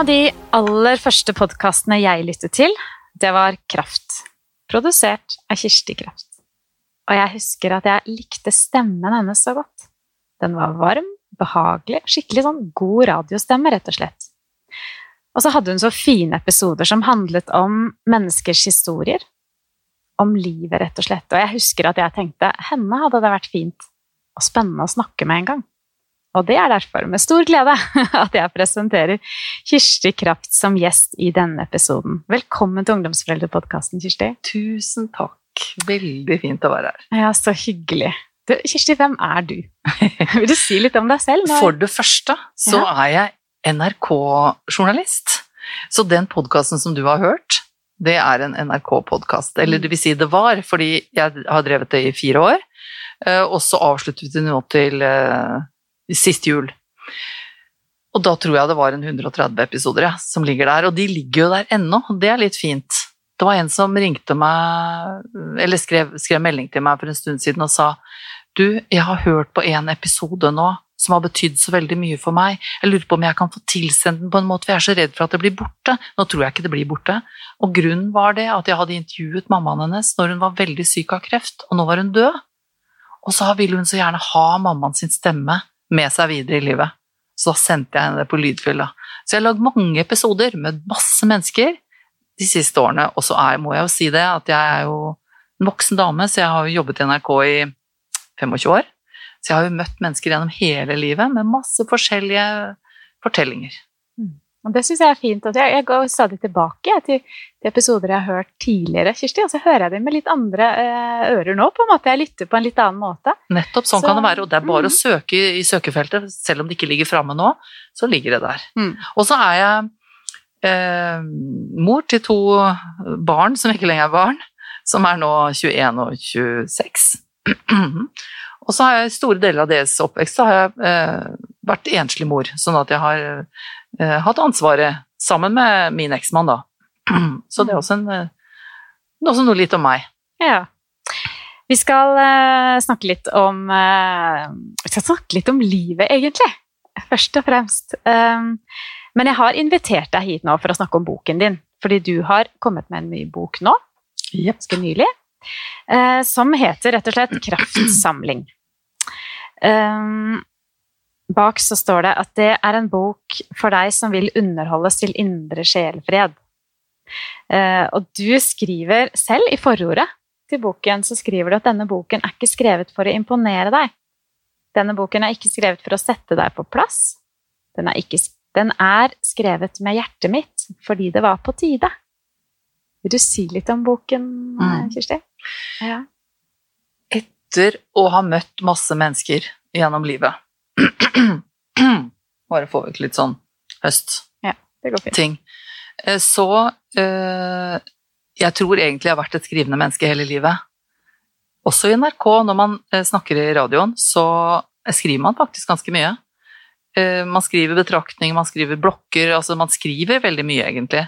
Av de aller første podkastene jeg lyttet til, det var Kraft. Produsert av Kirsti Kraft. Og jeg husker at jeg likte stemmen hennes så godt. Den var varm, behagelig, skikkelig sånn god radiostemme, rett og slett. Og så hadde hun så fine episoder som handlet om menneskers historier. Om livet, rett og slett. Og jeg husker at jeg tenkte henne hadde det vært fint og spennende å snakke med en gang. Og det er derfor med stor glede at jeg presenterer Kirsti Kraft som gjest i denne episoden. Velkommen til Ungdomsforeldrepodkasten, Kirsti. Tusen takk. Veldig fint å være her. Ja, så hyggelig. Du, Kirsti, hvem er du? Vil du si litt om deg selv? Nå? For det første så Ja. er jeg NRK-journalist. Så den podkasten som du har hørt, det er en NRK-podkast. Eller det vil si det var, fordi jeg har drevet det i fire år. eh, Og så avsluttet vi det nå til eh, sist jul. Og da tror jeg det var en 130 episoder ja, som ligger der, og de ligger jo der ennå. Det er litt fint. Det var en som ringte meg, eller skrev, skrev melding til meg for en stund siden og sa du, jeg har hørt på en episode nå som har betydd så veldig mye for meg. Jeg lurer på om jeg kan få tilsendt den på en måte, for jeg er så redd for at det blir borte. Nå tror jeg ikke det blir borte. Og grunnen var det at jeg hadde intervjuet mammaen hennes når hun var veldig syk av kreft, og nå var hun død. Og så ville hun så gjerne ha mammaen sin stemme med seg videre i livet. Så da sendte jeg henne det på lydfylla. Så jeg har lagd mange episoder med masse mennesker de siste årene. Og så må jeg jo si det, at jeg er jo en voksen dame, så jeg har jo jobbet i NRK i 25 år. Så jeg har jo møtt mennesker gjennom hele livet med masse forskjellige fortellinger. Og det syns jeg er fint. at Jeg, jeg går stadig tilbake til, til episoder jeg har hørt tidligere, Kirsti, og så hører jeg dem med litt andre eh, ører nå. på en måte. Jeg lytter på en litt annen måte. Nettopp sånn Så- kan det være, og det er bare mm. å søke i søkefeltet, selv om det ikke ligger framme nå, så ligger det der. Mm. Og så er jeg eh, mor til to barn som ikke lenger er barn, som er nå 21 og 26. og så har jeg store deler av deres oppvekst så har jeg eh, vært enslig mor, sånn at jeg har hatt ansvaret sammen med min eksmann, da. så det er også, en, eh, også noe litt om meg. Ja. Vi skal eh, snakke litt om eh, Vi skal snakke litt om livet, egentlig. Først og fremst. Men jeg har invitert deg hit nå for å snakke om boken din. Fordi du har kommet med en ny bok nå, ganske nylig, eh, som heter rett og slett 'Kraftsamling'. Um, bak så står det at det er en bok for deg som vil underholdes til indre sjelfred. Eh, og du skriver selv i forordet til boken så skriver du at denne boken er ikke skrevet for å imponere deg. Denne boken er ikke skrevet for å sette deg på plass. Den er, ikke, den er skrevet med hjertet mitt fordi det var på tide. Vil du si litt om boken, Mm. Kirsti? Ja. etter å ha møtt masse mennesker gjennom livet Bare få ut litt sånn høstting. Det går fint. Ting. Så eh, Jeg tror egentlig jeg har vært et skrivende menneske hele livet. Også i NRK, når man eh, snakker i radioen, så skriver man faktisk ganske mye. Eh, Man skriver betraktninger, man skriver blokker, altså man skriver veldig mye, egentlig.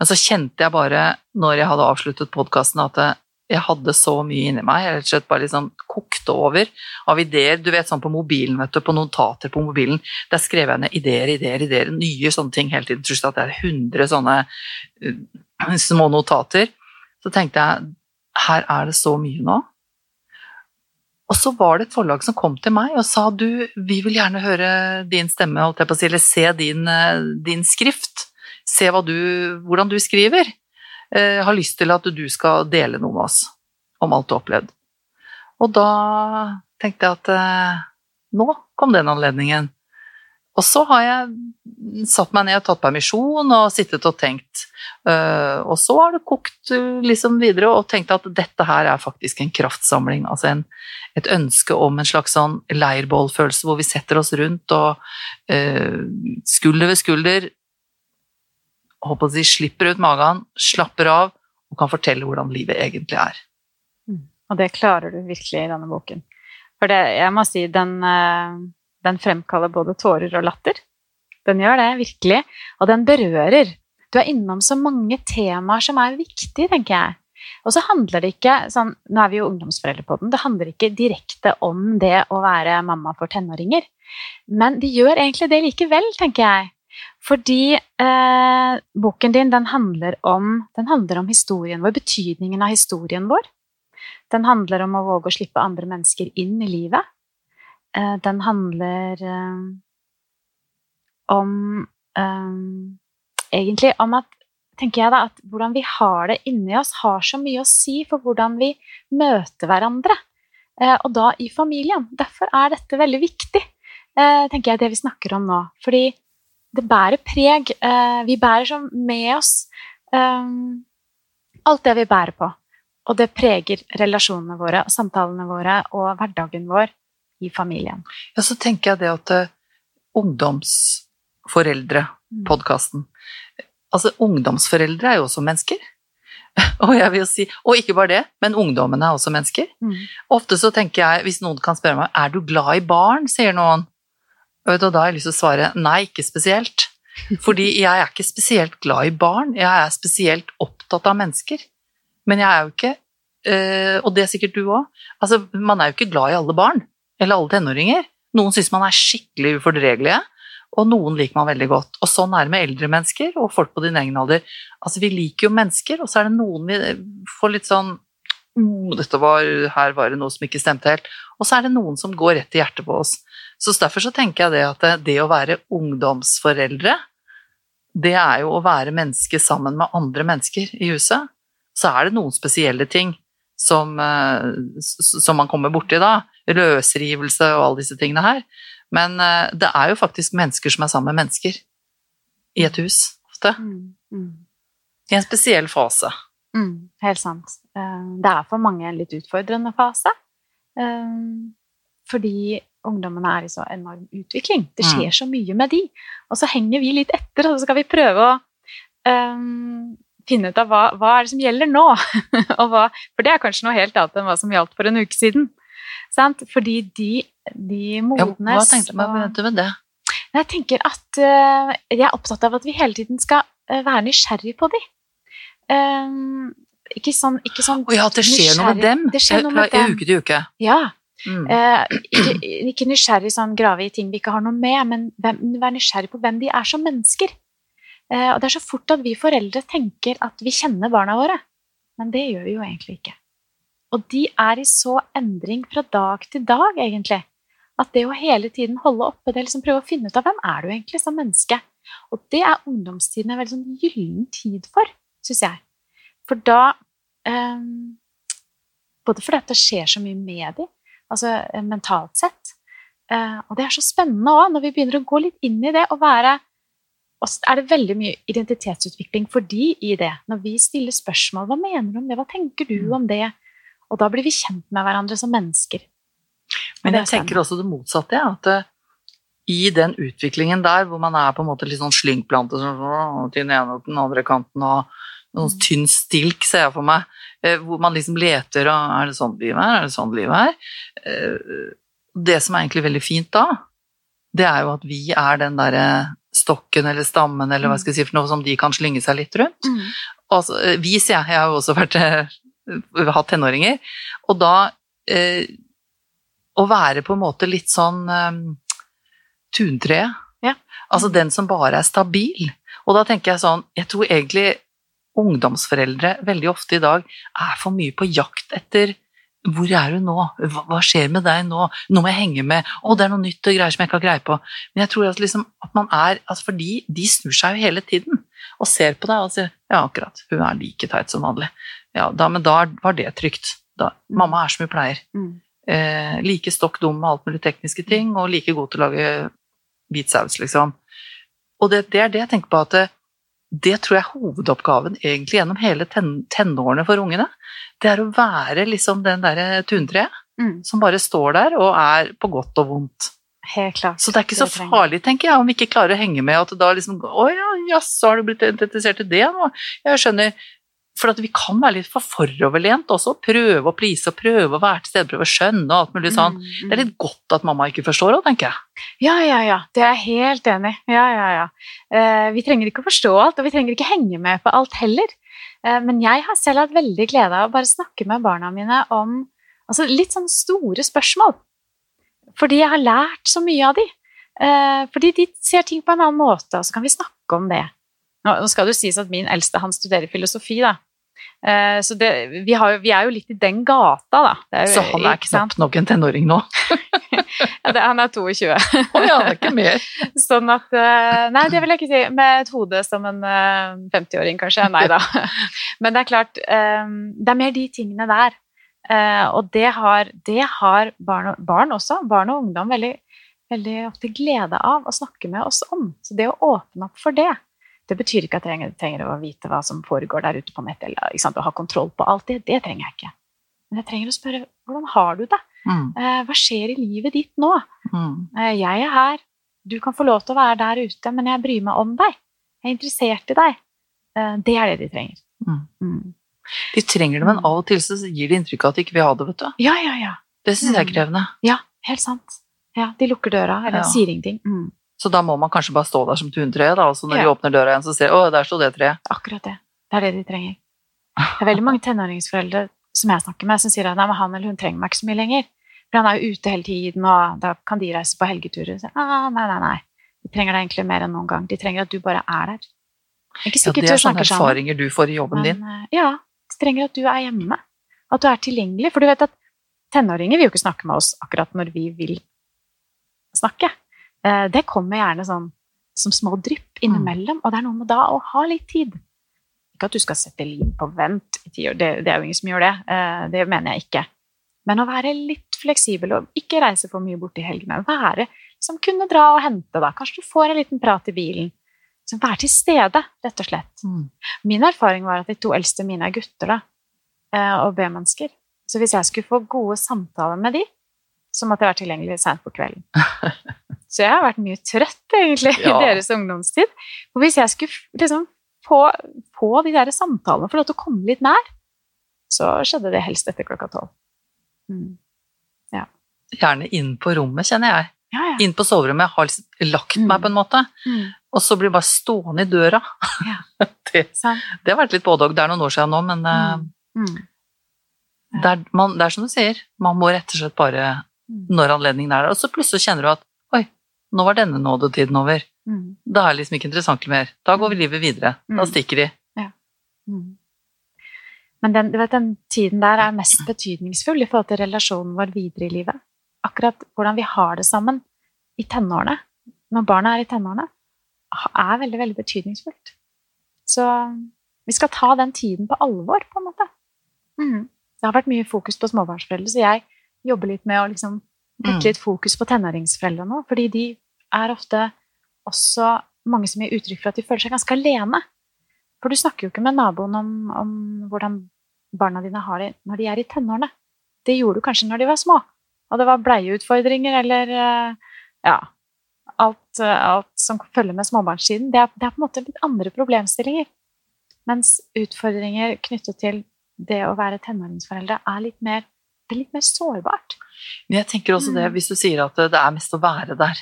Men så kjente jeg bare, når jeg hadde avsluttet podkasten, at jeg hadde så mye inni meg. Jeg rett og slett bare liksom kokte over av ideer. Du vet sånn på mobilen, vet du, på notater på mobilen. Der skrev jeg ned ideer, ideer, ideer, nye sånne ting hele tiden. Tror ikke at det er 100 sånne uh, små notater. Så tenkte jeg, her er det så mye nå. Og så var det et forlag som kom til meg og sa du, vi vil gjerne høre din stemme, holdt jeg på å si, eller se din, eh, din skrift. Se du, hvordan du skriver. Eh, har lyst til at du skal dele noe med oss om alt du har opplevd. Og da tenkte jeg at eh, nå kom den anledningen. Og så har jeg satt meg ned og tatt permisjon og sittet og tenkt. Eh, og så har det kokt eh, liksom videre og tenkt at dette her er faktisk en kraftsamling. Altså en, et ønske om en slags sånn leirbålfølelse hvor vi setter oss rundt og uh, skulder ved skulder håper å si, slipper ut magen, slapper av og kan fortelle hvordan livet egentlig er. Og det klarer du virkelig i denne boken. For det, jeg må si, den, eh, den fremkaller både tårer og latter. Den gjør det, virkelig. Og den berører. Du er innom så mange temaer som er viktige, tenker jeg. Og så handler det ikke sånn, Nå er vi jo ungdomsforeldre på den. Det handler ikke direkte om det å være mamma for tenåringer. Men de gjør egentlig det likevel, tenker jeg. Fordi eh, boken din den handler, om, den handler om historien vår, betydningen av historien vår. Den handler om å våge å slippe andre mennesker inn i livet. Eh, den handler eh, om eh, Egentlig om at tenker jeg da, at hvordan vi har det inni oss, har så mye å si for hvordan vi møter hverandre. Eh, og da i familien. Derfor er dette veldig viktig, eh, tenker jeg, det vi snakker om nå. Fordi det bærer preg. Eh, vi bærer sånn med oss alt det vi bærer på. Og det preger relasjonene våre, samtalene våre og hverdagen vår i familien. Ja, så tenker jeg det at uh, ungdomsforeldre, mm. podkasten Altså, ungdomsforeldre er jo også mennesker. Og jeg vil jo si, og ikke bare det, men ungdommene er også mennesker. Mm. Ofte så tenker jeg, hvis noen kan spørre meg er du glad i barn, sier noen. Og da har jeg lyst til å svare nei, ikke spesielt. Fordi jeg er ikke spesielt glad i barn, jeg er spesielt opptatt av mennesker. Men jeg er jo ikke, øh, og det er sikkert du òg, altså man er jo ikke glad i alle barn. Eller alle tenåringer. Noen syns man er skikkelig ufordregelige og noen liker man veldig godt. Og sånn er det med eldre mennesker og folk på din egen alder. Altså, vi liker jo mennesker, og så er det noen vi får litt sånn oh, dette var, Her var det noe som ikke stemte helt. Og så er det noen som går rett i hjertet på oss. Så derfor så tenker jeg det at det, å være ungdomsforeldre, det er jo å være menneske sammen med andre mennesker i huset. Så er det noen spesielle ting som, eh, som man kommer borti da. Løsrivelse og alle disse tingene her. Men uh, det er jo faktisk mennesker som er sammen med mennesker i et hus, ofte. Mm, mm. I en spesiell fase. Mm, helt sant. Uh, det er for mange en litt utfordrende fase. Fordi ungdommene er i så enorm utvikling. Det skjer mm. så mye med de. Og så henger vi litt etter, og så skal vi prøve å um, finne ut av hva, hva er det som gjelder nå. hva, for det er kanskje noe helt annet enn hva som gjaldt for en uke siden. Sant? Fordi de, de modnes ja, Hva tenkte du med det? Jeg tenker at uh, jeg er opptatt av at vi hele tiden skal uh, være nysgjerrig på de. Um, ikke sånn, ikke sånn oh, ja, at det skjer noe med dem? Det skjer noe med dem. uke til uke? Ja. Mm. Eh, ikke, ikke, nysgjerrig sånn grave i ting vi ikke har noe med, men være nysgjerrig på hvem de er som mennesker. Eh, og det er så fort at vi foreldre tenker at vi kjenner barna våre, men det gjør vi jo egentlig ikke. Og de er i så endring fra dag til dag, egentlig. At det å hele tiden holde oppe det, liksom prøve å finne ut av hvem er du egentlig som menneske. Og det er ungdomstiden en veldig sånn gyllen tid for, syns jeg. For da eh, Både fordi det skjer så mye med dem, altså eh, mentalt sett, uh, og det er så spennende òg, når vi begynner å gå litt inn i det og være og er det veldig mye identitetsutvikling for de i det. Når vi stiller spørsmål hva mener du om det, hva tenker du mm. om det, og da blir vi kjent med hverandre som mennesker. Men jeg tenker også det motsatte, at uh, i den utviklingen der hvor man er på en måte litt sånn slyngplante sånn, til den ene og den andre kanten og noen mm. tynn stilk, ser jeg for meg, uh, hvor man liksom leter og Er det sånn livet er? Er det sånn livet er? Uh, det som er egentlig veldig fint da, det er jo at vi er den derre stokken eller stammen eller hva mm. skal jeg si for noe som de kan slynge seg litt rundt. Mm. Altså, vi, sier jeg, jeg har jo også vært hatt tenåringer. Og da eh, å være på en måte litt sånn eh, tuntreet. Ja. Altså den som bare er stabil. Og da tenker jeg sånn Jeg tror egentlig ungdomsforeldre veldig ofte i dag er for mye på jakt etter hvor er du nå? Hva, skjer med deg nå? Nå må jeg henge med. Å, det er noe nytt og greier som jeg ikke har greie på. Men jeg tror at, liksom, at man er altså For de, de snur seg jo hele tiden og ser på deg og sier ja, akkurat, hun er like teit som vanlig. Ja, da, men da var det trygt. Da, mamma er som hun pleier. Mm. Eh, like stokk dum med alt mulig tekniske ting, og like god til å lage hvit saus, liksom. Og det, det, er det jeg tenker på at det, tror jeg er hovedoppgaven egentlig gjennom hele ten, tenårene for ungene. Det er å være liksom den derre tuntreet mm. som bare står der og er på godt og vondt. Helt klart. Så det er ikke så farlig, tenker jeg, om vi ikke klarer å henge med. At da liksom Å ja, jaså, har du blitt interessert i det nå? Jeg skjønner. For at vi kan være litt for foroverlent også. Prøve å please og prøve å være til stede, prøve å skjønne og alt mulig sånn. Mm, mm. Det er litt godt at mamma ikke forstår òg, tenker jeg. Ja, ja, ja. Det er jeg helt enig i. Ja, ja, ja. Eh, vi trenger ikke å forstå alt, og vi trenger ikke henge med på alt heller. Eh, men jeg har selv hatt veldig glede av å bare snakke med barna mine om altså litt sånn store spørsmål. Fordi jeg har lært så mye av de. Eh, fordi de ser ting på en annen måte, og så kan vi snakke om det. Nå skal det jo sies at min eldste han studerer filosofi, da. Eh, så det, vi, har, vi er jo litt i den gata, da. Det er Så han er knapt nok en tenåring nå. Ja, det, han er 22. Å ja, det er ikke mer. Sånn at eh, Nei, det vil jeg ikke si. Med et hode som en eh, 50-åring, kanskje. Nei da. Men det er klart, eh, det er mer de tingene der. Eh, og det har, det har barn, barn også, barn og ungdom, veldig, veldig ofte glede av å snakke med oss om. Så det å åpne opp for det Det betyr ikke at jeg trenger, trenger å vite hva som foregår der ute på nettet, eller sant, å ha kontroll på alt det. Det trenger jeg ikke. Men jeg trenger å spørre hvordan har du det? Mm, Eh, hva skjer i livet ditt nå? mm, Eh, Jeg er her. Du kan få lov til å være der ute, men jeg bryr meg om deg. Jeg er interessert i deg. Eh, Det er det de trenger. Mm. Mm. De trenger det, men av og til så gir de inntrykk av at de ikke vil ha det, vet du. Ja, ja, ja. Det syns jeg er Mm. krevende. Ja, helt sant. Ja, De lukker døra, eller Ja. sier ingenting. Mm. Så da må man kanskje bare stå der som tuntreet, da, og så når de åpner døra igjen, så ser de å, der sto det treet. Akkurat det. Det er det de trenger. Det er veldig mange tenåringsforeldre som jeg snakker med, som sier at nei, men han eller hun trenger meg ikke så mye lenger. For han er jo ute hele tiden, og da kan de reise på helgeturer. Så, ah, nei, nei, nei. De trenger deg egentlig mer enn noen gang. De trenger at du bare er der. Ikke Ja, det er sånne erfaringer sammen. du får i jobben din. Men, din. ja, de trenger at du er hjemme. At du er tilgjengelig. For du vet at tenåringer vil jo ikke snakke med oss akkurat når vi vil snakke. Eh, Det kommer gjerne sånn som små drypp innimellom, og det er noe med da å ha litt tid. Ikke at du skal sette liv på vent i ti år, det, det er jo ingen som gjør det. Eh, Det mener jeg ikke. Men å være litt fleksibel og ikke reise for mye bort i helgene. Være, liksom kunne dra og hente, da. Kanskje du får en liten prat i bilen. Så være til stede, rett og slett. Mm. Min erfaring var at de to eldste mine er gutter da, eh, og B-mennesker. Så hvis jeg skulle få gode samtaler med de, så måtte jeg være tilgjengelig seint på kvelden. Så jeg har vært mye trøtt, egentlig, Ja. i deres ungdomstid. For hvis jeg skulle liksom få, få de der samtalene, få lov til å komme litt nær, så skjedde det helst etter klokka tolv. Mm. Gjerne inn på rommet, kjenner jeg. Ja, ja. Inn på soverommet. Jeg har liksom lagt meg Mm. på en måte, Mm. og så blir jeg bare stående i døra. Ja. det, det har vært litt både og. Det er noen år siden nå, men eh, Mm. Mm. det, er, man, det er som du sier, man må rett og slett bare Mm. når anledningen er der. Og så plutselig kjenner du at nå var denne nådetiden over. Mm. Da er det liksom ikke interessant mer. Da går vi livet videre. Da Mm. stikker de. Mm. Men den, du vet, den tiden der er mest betydningsfull i forhold til relasjonen vår videre i livet. Akkurat hvordan vi har det sammen i tenårene, når barna er i tenårene, er veldig, veldig betydningsfullt. Så vi skal ta den tiden på alvor, på en måte. Mm. Det har vært mye fokus på småbarnsforeldre, så jeg jobber litt med å liksom Mm. litt fokus på tenåringsforeldre nå, fordi de er ofte også mange som gir uttrykk for at de føler seg ganske alene. For du snakker jo ikke med naboen om, om hvordan barna dine har det når de er i tenårene. Det gjorde du kanskje når de var små, og det var bleieutfordringer eller eh, ja, alt, eh, alt som følger med småbarnssiden. Det er, det er på en måte litt andre problemstillinger. Mens utfordringer knyttet til det å være tenåringsforeldre er litt mer, det er litt mer sårbart. Men jeg tenker også det, Mm. hvis du sier at det er mest å være der,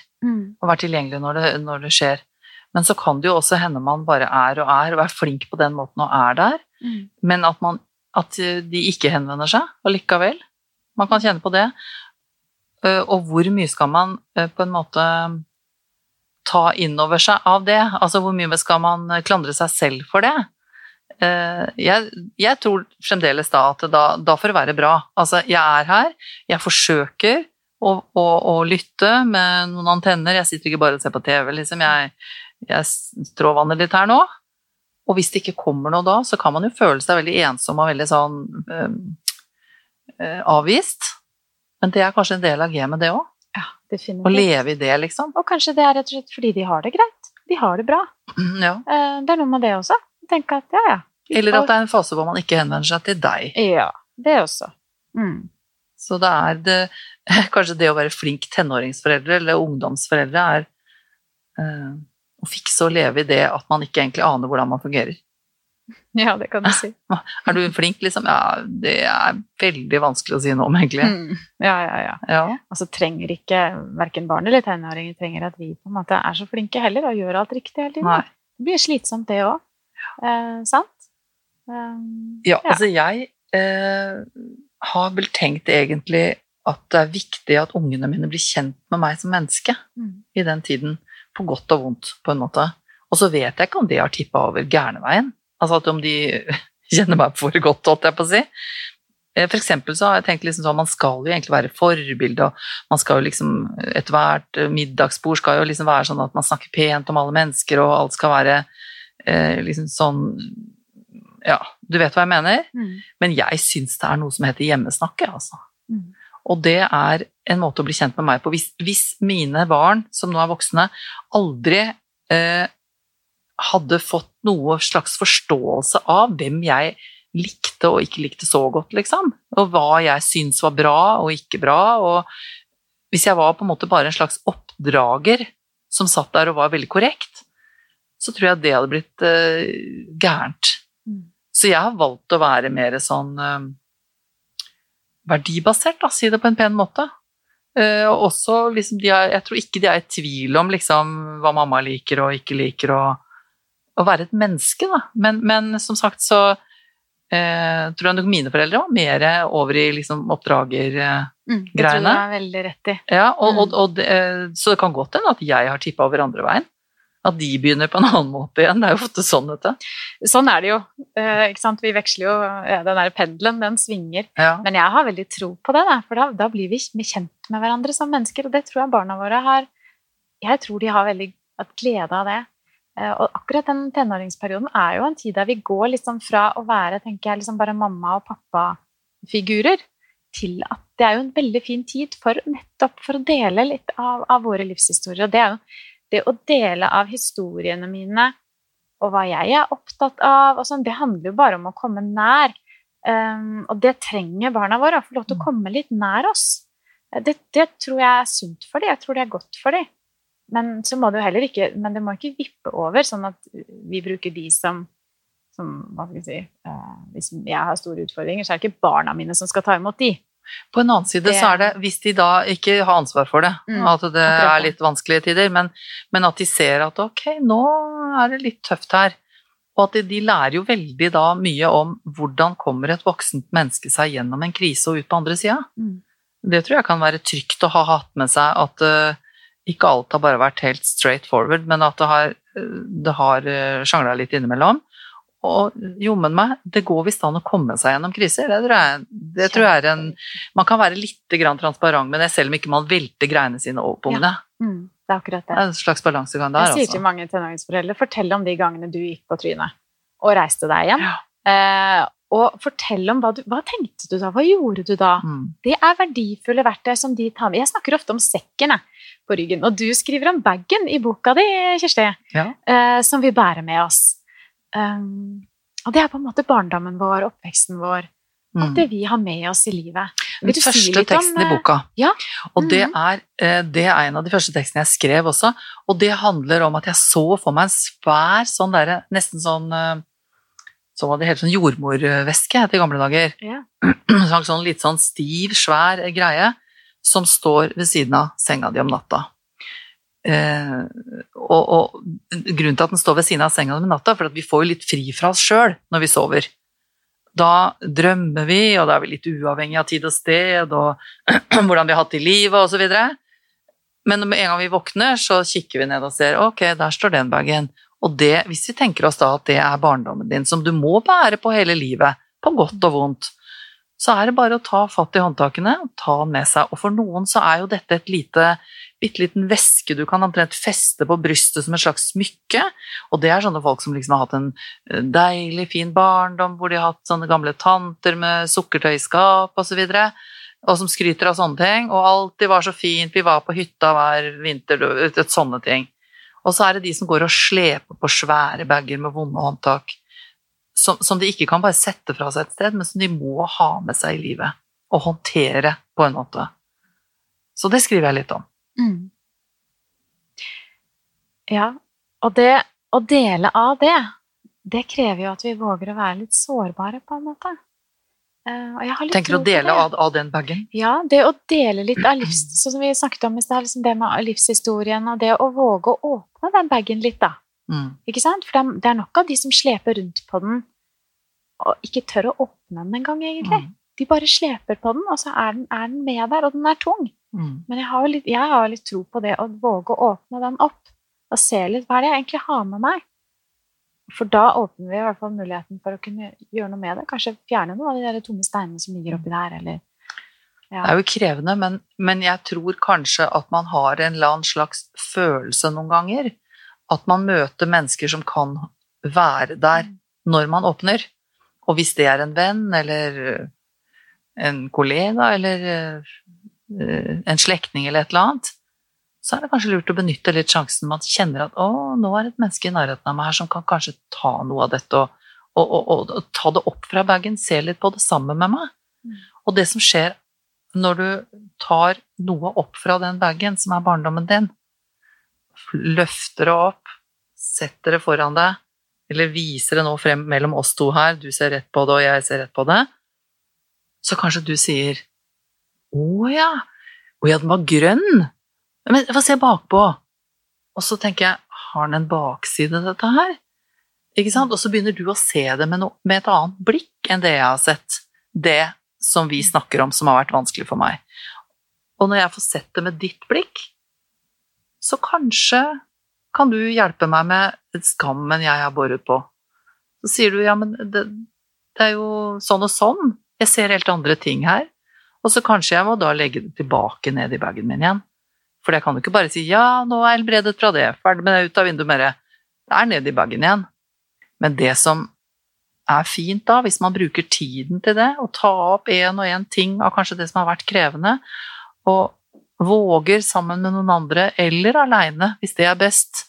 og være tilgjengelig når det, når det skjer. Men så kan det jo også hende man bare er og er, og er flink på den måten og er der, Mm. men at, man, at de ikke henvender seg allikevel. Man kan kjenne på det. Eh, Og hvor mye skal man eh, på en måte ta innover seg av det? Altså hvor mye skal man klandre seg selv for det? Eh, Jeg, jeg tror fremdeles da at da, da får det være bra. Altså jeg er her, jeg forsøker å, å, å lytte med noen antenner, jeg sitter ikke bare og ser på TV, liksom. Jeg, jeg stråvanner litt her nå. Og hvis det ikke kommer noe da, så kan man jo føle seg veldig ensom og veldig sånn øh, avvist. Men det er kanskje en del av gamet, det òg. Ja, Å leve i det, liksom. Og kanskje det er rett og slett fordi de har det greit. De har det bra. Ja. Det er noe med det også. Tenke at ja, ja. Eller at det er en fase hvor man ikke henvender seg til deg. Ja, det også. Mm. Så det er det Kanskje det å være flink tenåringsforeldre eller ungdomsforeldre er øh, å fikse og leve i det at man ikke egentlig aner hvordan man fungerer. Ja, det kan du si. Er du flink, liksom? Ja, det er veldig vanskelig å si noe om, egentlig. Mm. Ja, ja, ja. Ja. Altså trenger ikke verken barn eller tenåringer trenger at vi på en måte er så flinke heller og gjør alt riktig hele tiden. Nei. Det blir slitsomt, det òg. Eh, sant? Um, Ja, altså jeg eh, har vel tenkt egentlig at det er viktig at ungene mine blir kjent med meg som menneske Mm. i den tiden, på godt og vondt, på en måte. Og så vet jeg ikke om de har tippa over gærneveien. Altså at om de kjenner meg for godt, holdt jeg på å si. Eh, For eksempel så har jeg tenkt liksom sånn, man skal jo egentlig være forbilde, og man skal jo liksom Ethvert eh, middagsbord skal jo liksom være sånn at man snakker pent om alle mennesker, og alt skal være eh, liksom sånn Ja, du vet hva jeg mener? Mm. Men jeg syns det er noe som heter hjemmesnakke, altså. Mm. Og det er en måte å bli kjent med meg på. Hvis, hvis mine barn, som nå er voksne, aldri eh, hadde fått noe slags forståelse av hvem jeg likte og ikke likte så godt, liksom, og hva jeg syns var bra og ikke bra, og hvis jeg var på en måte bare en slags oppdrager som satt der og var veldig korrekt, så tror jeg det hadde blitt eh, gærent. Mm. Så jeg har valgt å være mer sånn eh, verdibasert, da, si det på en pen måte. Eh, og også liksom er, Jeg tror ikke de er i tvil om liksom hva mamma liker og ikke liker, og å være et menneske, da. Men, men som sagt så eh, tror jeg mine foreldre var mer over i liksom oppdrager... Eh, Mm. Det tror jeg er veldig rett i. ja, og, Mm. og, og det, så det kan godt hende at jeg har tippa over andre veien. At de begynner på en annen måte igjen. Det er jo ofte sånn, dette. Sånn er det jo. eh, ikke sant? Vi veksler jo ja, Den der pendelen, den svinger. Ja. Men jeg har veldig tro på det, for da, da blir vi kjent med hverandre som mennesker. Og det tror jeg barna våre har Jeg tror de har veldig glede av det. Eh, Og akkurat den tenåringsperioden er jo en tid der vi går liksom fra å være tenker jeg, liksom bare mamma- og pappafigurer til at det er jo en veldig fin tid for nettopp for å dele litt av, av våre livshistorier. Og det er jo det å dele av historiene mine og hva jeg er opptatt av, sånn, det handler jo bare om å komme nær. Um, og det trenger barna våre, å få lov til å komme litt nær oss. Det, det tror jeg er sunt for dem, jeg tror det er godt for dem. Men så må det jo heller ikke, men det må ikke vippe over, sånn at vi bruker de som, som hva skal vi si, uh, Hvis jeg har store utfordringer, så er det ikke barna mine som skal ta imot de. På en annen side Det- så er det, hvis de da ikke har ansvar for det, Mm, at det akkurat er litt vanskelige tider, men, men at de ser at ok, nå er det litt tøft her. Og at de, de lærer jo veldig da mye om hvordan kommer et voksent menneske seg gjennom en krise og ut på andre sida. Mm. Det tror jeg kan være trygt å ha hatt med seg at uh, ikke alt har bare vært helt straight forward, men at det har, eh, det har uh, sjangla litt innimellom. Og jommen meg, det går visst an å komme seg gjennom kriser. Det tror jeg, det tror jeg er en Man kan være litt grann transparent med det, selv om ikke man velter greiene sine over på ungene. Mm, det er akkurat Det det. er en slags balansegang der, Jeg sier til altså. mange tenåringsforeldre fortell om de gangene du gikk på trynet og reiste deg igjen. Ja. Eh, og fortell om hva du Hva tenkte du da? Hva gjorde du da? Mm. Det er verdifulle verktøy som de tar med. Jeg snakker ofte om sekken på ryggen, og du skriver om bagen i boka di, Kjersti, Ja. eh, som vi bærer med oss. Um, og det er på en måte barndommen vår, oppveksten vår, alt Mm. det vi har med oss i livet. Den første si første om, teksten i eh, boka. ja. Og det Mhm. er, eh, det er en av de første tekstene jeg skrev også. Og det handler om at jeg så for meg en svær sånn derre Nesten sånn eh, Så var det helt sånn jordmorveske til gamle dager. Ja. Sånn, sånn litt sånn stiv, svær greie som står ved siden av senga di om natta. Eh, og, og grunnen til at den står ved siden av senga om natta, for at vi får jo litt fri fra oss sjøl når vi sover. Da drømmer vi, og da er vi litt uavhengig av tid og sted, og hvordan vi har hatt det i livet osv. Men med en gang vi våkner, så kikker vi ned og ser ok, der står den bagen. Og det, hvis vi tenker oss da at det er barndommen din, som du må bære på hele livet, på godt og vondt, så er det bare å ta fatt i håndtakene og ta den med seg. Og for noen så er jo dette et lite, bitte liten veske du kan omtrent feste på brystet som et slags smykke. Og det er sånne folk som liksom har hatt en eh, deilig, fin barndom, hvor de har hatt sånne gamle tanter med sukkertøyskap osv. Og, så og som skryter av sånne ting. Og alltid var så fint, vi var på hytta hver vinter, et sånne ting. Og så er det de som går og sleper på svære bager med vonde håndtak, som, som de ikke kan bare sette fra seg et sted, men som de må ha med seg i livet. Og håndtere på en måte. Så det skriver jeg litt om. Mm. Ja, og det å dele av det, det krever jo at vi våger å være litt sårbare, på en måte. Eh, litt Tenker du å dele av, av den bagen. Ja, det å dele litt av livs... Sånn som vi snakket om i stad, liksom det med livshistorien, og det å våge å åpne den bagen litt, da. Mm. Ikke sant? For det er, det er nok av de som sleper rundt på den, og ikke tør å åpne den engang, egentlig. Mm. de bare sleper på den, og så er den, er den med der, og den er tung. Mm. Men jeg har, jo litt, jeg har litt tro på det å våge å åpne den opp og se litt hva er det jeg egentlig har med meg. For da åpner vi i hvert fall muligheten for å kunne gjøre noe med det. Kanskje fjerne noen av de der tomme steinene som ligger oppi der, eller Det er jo krevende, men, men jeg tror kanskje at man har en eller annen slags følelse noen ganger. At man møter mennesker som kan være der når man åpner. Og hvis det er en venn eller en kollega eller eh, en slektning eller et eller annet, så er det kanskje lurt å benytte litt sjansen. Man kjenner at 'å, nå er det et menneske i nærheten av meg her som kan kanskje ta noe av dette', og, og, og, og, og ta det opp fra bagen, se litt på det sammen med meg. Mm. Og det som skjer når du tar noe opp fra den bagen, som er barndommen din, løfter det opp, setter det foran deg, eller viser det nå frem mellom oss to her, du ser rett på det, og jeg ser rett på det, så kanskje du sier 'Å ja, å ja, den var grønn'. Men få se bakpå. Og så tenker jeg, har den en bakside, dette her? Ikke sant? Og så begynner du å se det med, no, med et annet blikk enn det jeg har sett. Det som vi snakker om, som har vært vanskelig for meg. Og når jeg får sett det med ditt blikk, så kanskje kan du hjelpe meg med skammen jeg har båret på. Så sier du ja, men det, det er jo sånn og sånn. Jeg ser helt andre ting her. Og så kanskje jeg må da legge det tilbake ned i bagen min igjen. For jeg kan jo ikke bare si ja, nå er jeg helbredet fra det, ferdig med det, ut av vinduet med det. Det er ned i bagen igjen. Men det som er fint da, hvis man bruker tiden til det, og ta opp en og en ting av kanskje det som har vært krevende, og våger sammen med noen andre, eller aleine, hvis det er best,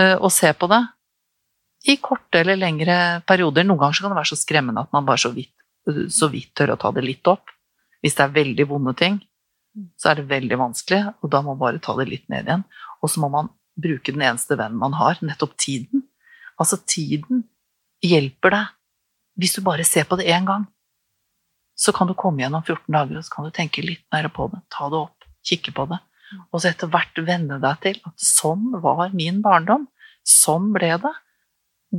eh, å se på det i korte eller lengre perioder. Noen ganger kan det være så skremmende at man bare så vidt, så vidt tør å ta det litt opp. Hvis det er veldig vonde ting, så er det veldig vanskelig, og da må man bare ta det litt ned igjen. Og så må man bruke den eneste vennen man har, nettopp tiden. Altså, tiden hjelper deg. Hvis du bare ser på det én gang, så kan du komme igjen om 14 dager, og så kan du tenke litt mer på det, ta det opp, kikke på det, og så etter hvert venne deg til at sånn var min barndom, sånn ble det.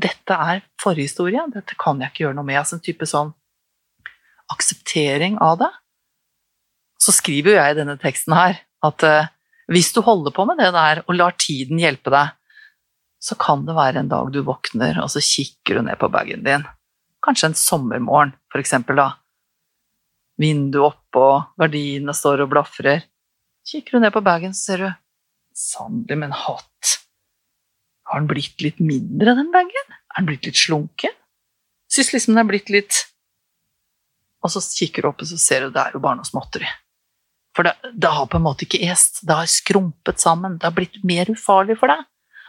Dette er forhistorie, dette kan jeg ikke gjøre noe med. Altså en type sånn akseptering av det. Så skriver jo jeg i denne teksten her at eh, hvis du holder på med det der og lar tiden hjelpe deg, så kan det være en dag du våkner, og så kikker du ned på bagen din. Kanskje en sommermorgen, for eksempel, da. Vinduet oppe, og gardinene står og blafrer. Kikker du ned på bagen, så ser du Sannelig, men hatt. Har den blitt litt mindre, den bagen? Er den blitt litt slunken? Syns liksom den er blitt litt Og så kikker du opp, og så ser du det er jo bare noe småtteri. For det, det har på en måte ikke est. Det har skrumpet sammen. Det har blitt mer ufarlig for deg.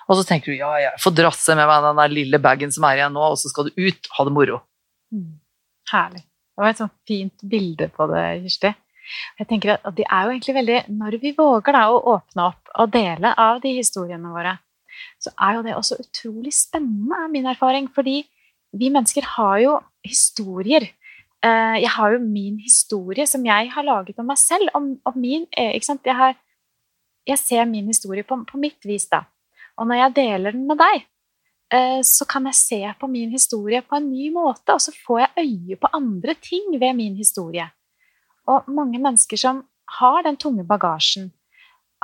Og så tenker du ja, jeg får drasse med meg den der lille bagen som er igjen nå, og så skal du ut, ha det moro. Mm. Herlig. Det var et sånt fint bilde på det, Kirsti. Jeg tenker at det er jo egentlig veldig, Når vi våger da å åpne opp og dele av de historiene våre, så er jo det også utrolig spennende, er min erfaring. Fordi vi mennesker har jo historier. Eh, jeg har jo min historie som jeg har laget om meg selv. Om, om min, sant? Jeg, har, jeg ser min historie på, på mitt vis, da. Og når jeg deler den med deg, eh, så kan jeg se på min historie på en ny måte, og så får jeg øye på andre ting ved min historie. Og mange mennesker som har den tunge bagasjen,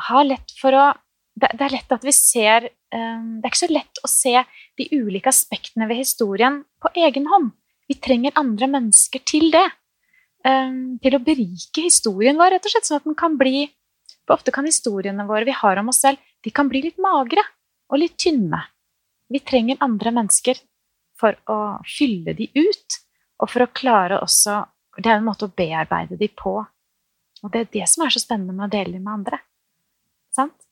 har lett for å Det, er lett at vi ser Det er ikke så lett å se de ulike aspektene ved historien på egen hånd. Vi trenger andre mennesker til det. Um, til å berike historien vår, rett og slett, sånn at den kan bli For ofte kan historiene våre vi har om oss selv, de kan bli litt magre og litt tynne. Vi trenger andre mennesker for å fylle de ut, og for å klare også Det er en måte å bearbeide de på. Og det er det som er så spennende med å dele med andre. Sant?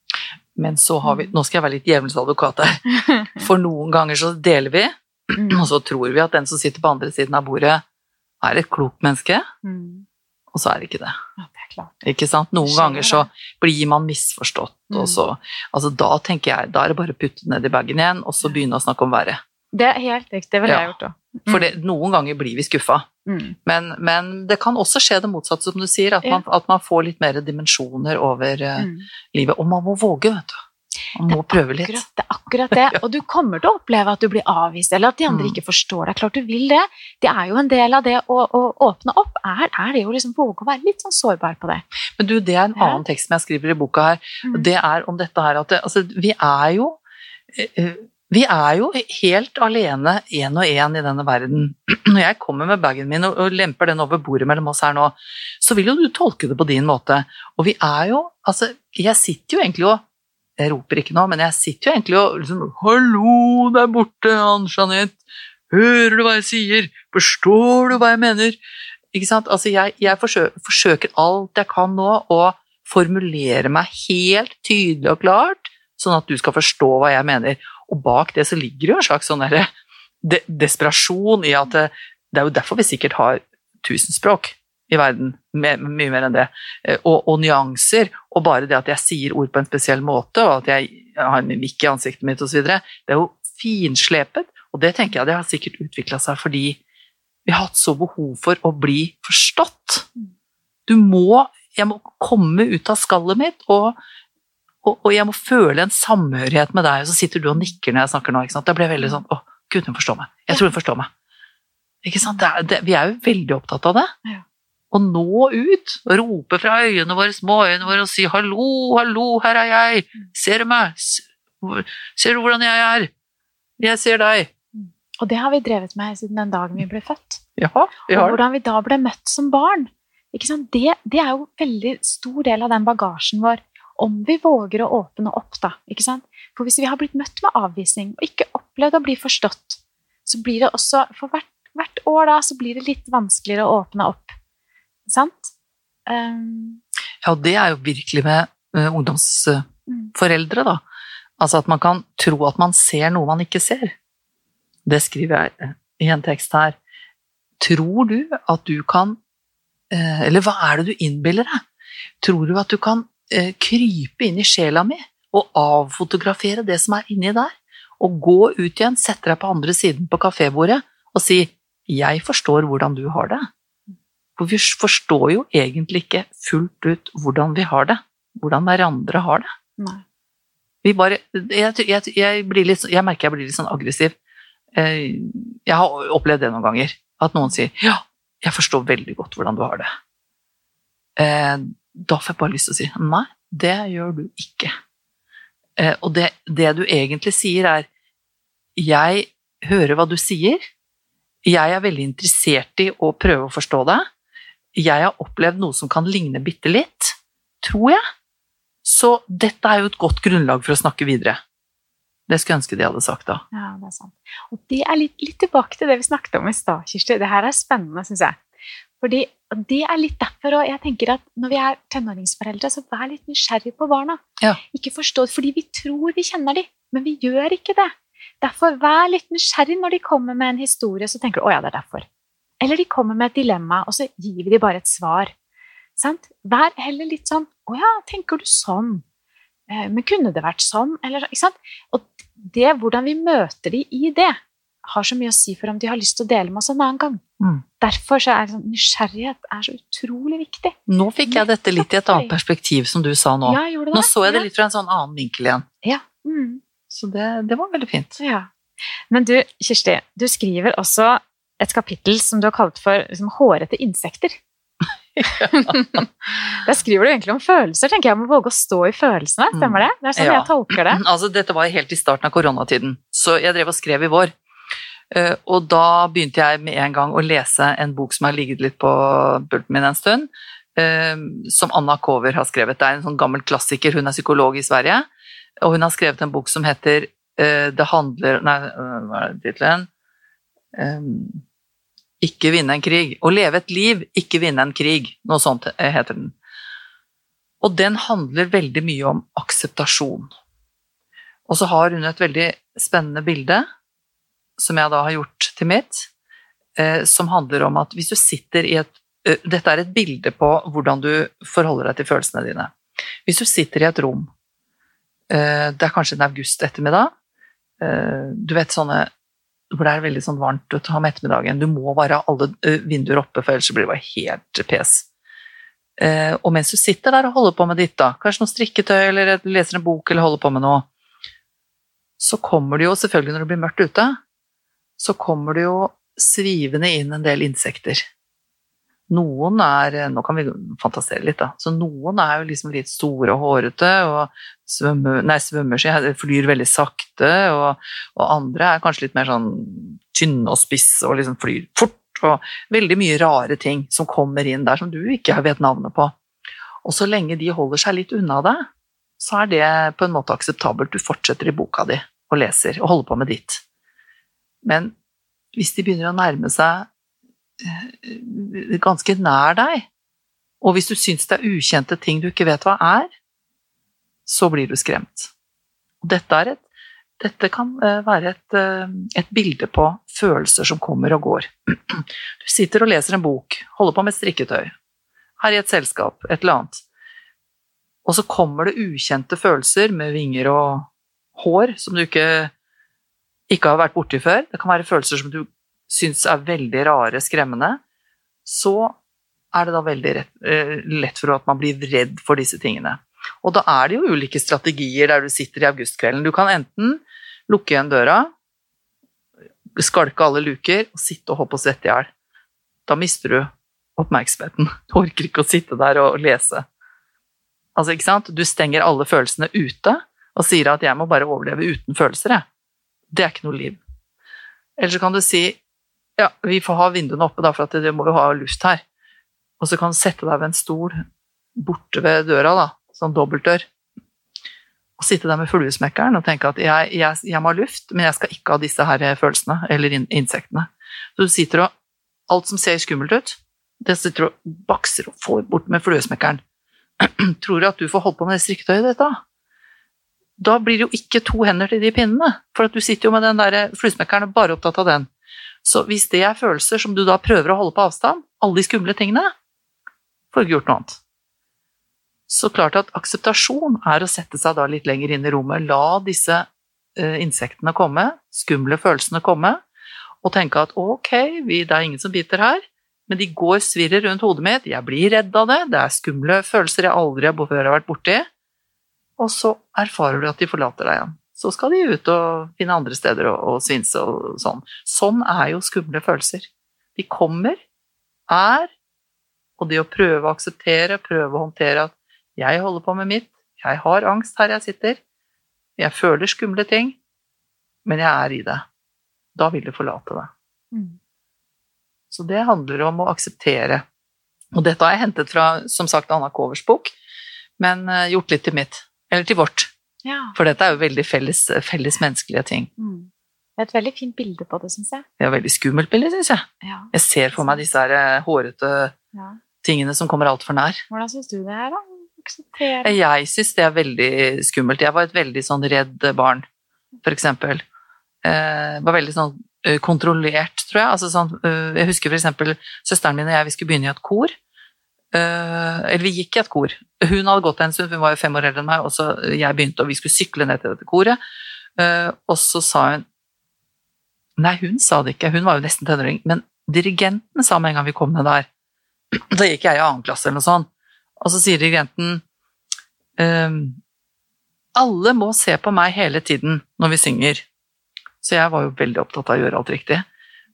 Men så har vi Nå skal jeg være litt djevelens advokat her. For noen ganger så deler vi, og så tror vi at den som sitter på andre siden av bordet, er et klokt menneske, Mm. og så er det ikke det. Ja, det er klart. Ikke sant? Noen ganger så blir man misforstått, Mm. og så Altså, da tenker jeg Da er det bare å putte ned i bagen igjen, og så begynne å snakke om været. Det er helt riktig. Det ville Ja. jeg gjort òg. For det, noen ganger blir vi skuffa. Mm. Men, men det kan også skje det motsatte, som du sier, at, man, at man får litt mer dimensjoner over Mm. livet. Og man må våge, vet du. Man må prøve litt. Akkurat, det er akkurat det. Og du kommer til å oppleve at du blir avvist, eller at de andre Mm. ikke forstår deg. Klart du vil det. Det er jo en del av det å, å åpne opp, er, er det jo liksom våge å være litt sånn sårbar på det. Men du, det er en annen tekst som jeg skriver i boka her. Mm. og Det er om dette her at det, altså, vi er jo eh, vi er jo helt alene én og én i denne verden. Når jeg kommer med bagen min og lemper den over bordet mellom oss her nå, så vil jo du tolke det på din måte. Og vi er jo Altså, jeg sitter jo egentlig og Jeg roper ikke nå, men jeg sitter jo egentlig og liksom Hallo der borte, Ann Jeanette. Hører du hva jeg sier? Forstår du hva jeg mener? Ikke sant? Altså, jeg, jeg forsøker, forsøker alt jeg kan nå å formulere meg helt tydelig og klart, sånn at du skal forstå hva jeg mener. Og bak det så ligger jo en slags sånn derre de desperasjon i at det, det er jo derfor vi sikkert har tusenspråk i verden, mye mer enn det, Eh, og, og nyanser, og bare det at jeg sier ord på en spesiell måte, og at jeg har en mikk i ansiktet mitt osv., det er jo finslepet, og det tenker jeg det har sikkert utvikla seg fordi vi har hatt så behov for å bli forstått. Du må Jeg må komme ut av skallet mitt, og, og, og jeg må føle en samhørighet med deg. Og så sitter du og nikker når jeg snakker nå. ikke sant? Da blir jeg veldig sånn Å, Gud, hun forstår meg. Jeg tror hun forstår meg. Ikke sant? Det er, det, vi er jo veldig opptatt av det. Ja. Å nå ut rope fra øynene våre, småøynene våre, og si 'hallo, hallo, her er jeg'. Ser du meg? Ser du hvordan jeg er? Jeg ser deg. Og det har vi drevet med siden den dagen vi ble født. Ja, vi har Og hvordan vi da ble møtt som barn. Ikke sant? Det, det er jo en veldig stor del av den bagasjen vår, om vi våger å åpne opp, da. Ikke sant? For hvis vi har blitt møtt med avvisning og ikke opplevd å bli forstått, så blir det også For hvert, hvert år da, så blir det litt vanskeligere å åpne opp. Sant? Um, Ja, og det er jo virkelig med uh, ungdomsforeldre, da. Altså at man kan tro at man ser noe man ikke ser. Det skriver jeg eh, i en tekst her. Tror du at du kan uh, Eller hva er det du innbiller deg? Tror du at du kan uh, krype inn i sjela mi og avfotografere det som er inni der? Og gå ut igjen, sette deg på andre siden på kafébordet og si 'jeg forstår hvordan du har det'. For vi forstår jo egentlig ikke fullt ut hvordan vi har det. Hvordan hverandre har det. nei. Vi bare, jeg, jeg, jeg, blir litt, jeg merker jeg blir litt sånn aggressiv. Eh, Jeg har opplevd det noen ganger. At noen sier 'ja, jeg forstår veldig godt hvordan du har det'. Eh, Da får jeg bare lyst til å si 'nei, det gjør du ikke'. Eh, Og det, det du egentlig sier, er 'jeg hører hva du sier', jeg er veldig interessert i å prøve å forstå det. Jeg har opplevd noe som kan ligne bitte litt, tror jeg. Så dette er jo et godt grunnlag for å snakke videre. Det skulle jeg ønske de hadde sagt da. Ja, det er sant. Og det er litt, litt tilbake til det vi snakket om i stad, Kirsti. Det her er spennende, syns jeg. Fordi det er litt derfor og jeg tenker at når vi er tenåringsforeldre, så vær litt nysgjerrig på barna. Ja. Ikke forstå, fordi vi tror vi kjenner dem, men vi gjør ikke det. Derfor vær litt nysgjerrig når de kommer med en historie, så tenker du 'å ja, det er derfor'. Eller de kommer med et dilemma, og så gir vi dem bare et svar. Sant? Vær heller litt sånn 'å ja, tenker du sånn'? Eh, Men kunne det vært sånn? Eller? Og det, hvordan vi møter de i det, har så mye å si for om de har lyst til å dele med oss en annen gang. Mm. Derfor så er sånn, nysgjerrighet er så utrolig viktig. Nå fikk jeg dette litt i et annet perspektiv, som du sa nå. Ja, Nå det? så jeg det litt fra en sånn annen vinkel igjen. Ja. Mm. Så det, det var veldig fint. ja. Men du, Kirsti, du skriver også et kapittel som du har kalt for liksom, hårete insekter. Der skriver du egentlig om følelser, tenker jeg. Må våge å stå i følelsene, stemmer det? Det er sånn Ja. jeg tolker det. Altså, dette var helt i starten av koronatiden, så jeg drev og skrev i vår. Eh, Og da begynte jeg med en gang å lese en bok som har ligget litt på pulten min en stund, eh, som Anna Kover har skrevet. Det er en sånn gammel klassiker, hun er psykolog i Sverige, og hun har skrevet en bok som heter eh, Det handler Nei, hva er tittelen? Ikke vinne en krig. Å leve et liv, ikke vinne en krig. Noe sånt heter den. Og den handler veldig mye om akseptasjon. Og så har hun et veldig spennende bilde, som jeg da har gjort til mitt, eh, som handler om at hvis du sitter i et eh, Dette er et bilde på hvordan du forholder deg til følelsene dine. Hvis du sitter i et rom, eh, det er kanskje en august ettermiddag, eh, du vet sånne hvor det er veldig sånn varmt vet ta om ettermiddagen. Du må bare ha alle eh, vinduer oppe, for ellers blir det bare helt pes. Eh, og mens du sitter der og holder på med ditt, da, kanskje noe strikketøy, eller leser en bok, eller holder på med noe, så kommer det jo selvfølgelig når det blir mørkt ute, så kommer det jo svivende inn en del insekter. Noen er Nå kan vi fantasere litt, da. Så noen er jo liksom litt store og hårete og svømmer, nei, svømmer seg, flyr veldig sakte, og, og, andre er kanskje litt mer sånn tynne og spisse og liksom flyr fort. Og veldig mye rare ting som kommer inn der som du ikke vet navnet på. Og så lenge de holder seg litt unna deg, så er det på en måte akseptabelt. Du fortsetter i boka di og leser og holder på med ditt. Men hvis de begynner å nærme seg eh, ganske nær deg, og hvis du syns det er ukjente ting du ikke vet hva er, så blir du skremt. Dette, et, dette kan eh, være et, eh, et, bilde på følelser som kommer og går. Du sitter og leser en bok, holder på med strikketøy, her i et selskap, et eller annet, og så kommer det ukjente følelser med vinger og hår som du ikke ikke har vært borti før, det kan være følelser som du syns er veldig rare, skremmende, så er det da veldig rett, eh, lett for at man blir redd for disse tingene. Og da er det jo ulike strategier der du sitter i augustkvelden. Du kan enten lukke igjen døra, skalke alle luker og sitte og hoppe og svette i hjel. Da mister du oppmerksomheten. Du orker ikke å sitte der og lese. Altså, ikke sant? Du stenger alle følelsene ute og sier at 'jeg må bare overleve uten følelser', jeg. Det er ikke noe liv. Eller så kan du si ja, vi får ha vinduene oppe, da, for at det må jo ha luft her. Og så kan du sette deg ved en stol borte ved døra, da, sånn dobbeltdør, og sitte der med fluesmekkeren og tenke at jeg, jeg, jeg, må ha luft, men jeg skal ikke ha disse her følelsene eller insektene. Så du sitter og Alt som ser skummelt ut, det sitter og bakser og får bort med fluesmekkeren. Tror du at du får holdt på med det strikketøyet ditt da? da blir det jo ikke to hender til de pinnene, for at du sitter jo med den der fluesmekkeren og bare opptatt av den. Så hvis det er følelser som du da prøver å holde på avstand, alle de skumle tingene, får du ikke gjort noe annet. Så klart at akseptasjon er å sette seg da litt lenger inn i rommet, la disse uh, insektene komme, skumle følelsene komme, og tenke at ok, vi, det er ingen som biter her, men de går svirrer rundt hodet mitt, jeg blir redd av det, det er skumle følelser jeg aldri har vært borti og så erfarer du at de forlater deg igjen. Så skal de ut og finne andre steder og, og svinse og sånn. Sånn er jo skumle følelser. De kommer, er, og det å prøve å akseptere, prøve å håndtere at jeg holder på med mitt, jeg har angst her jeg sitter, jeg føler skumle ting, men jeg er i det. Da vil du forlate det. Mm. Så det handler om å akseptere. Og dette har jeg hentet fra, som sagt, Anna Kovers bok, men uh, gjort litt til mitt. Eller til vårt. Ja. For dette er jo veldig felles, felles menneskelige ting. Mm. Det er et veldig fint bilde på det, syns jeg. Det er et veldig skummelt bilde, syns jeg. Ja. Jeg ser for meg disse her eh, hårete ja. tingene som kommer altfor nær. Hvordan syns du det er, da? Akseptere. Jeg syns det er veldig skummelt. Jeg var et veldig sånn redd barn, for eksempel. Jeg var veldig sånn uh, kontrollert, tror jeg. Altså, sånn, jeg husker for eksempel søsteren min og jeg vi skulle begynne i et kor. Uh, eller vi gikk i et kor. Hun hadde gått en stund, hun var jo fem år eldre enn meg, og så jeg begynte, og vi skulle sykle ned til dette koret. Uh, og så sa hun Nei, hun sa det ikke, hun var jo nesten tenåring, men dirigenten sa med en gang vi kom ned der Da gikk jeg i annen klasse eller noe sånt, og så sier dirigenten uh, Alle må se på meg hele tiden når vi synger. Så jeg var jo veldig opptatt av å gjøre alt riktig.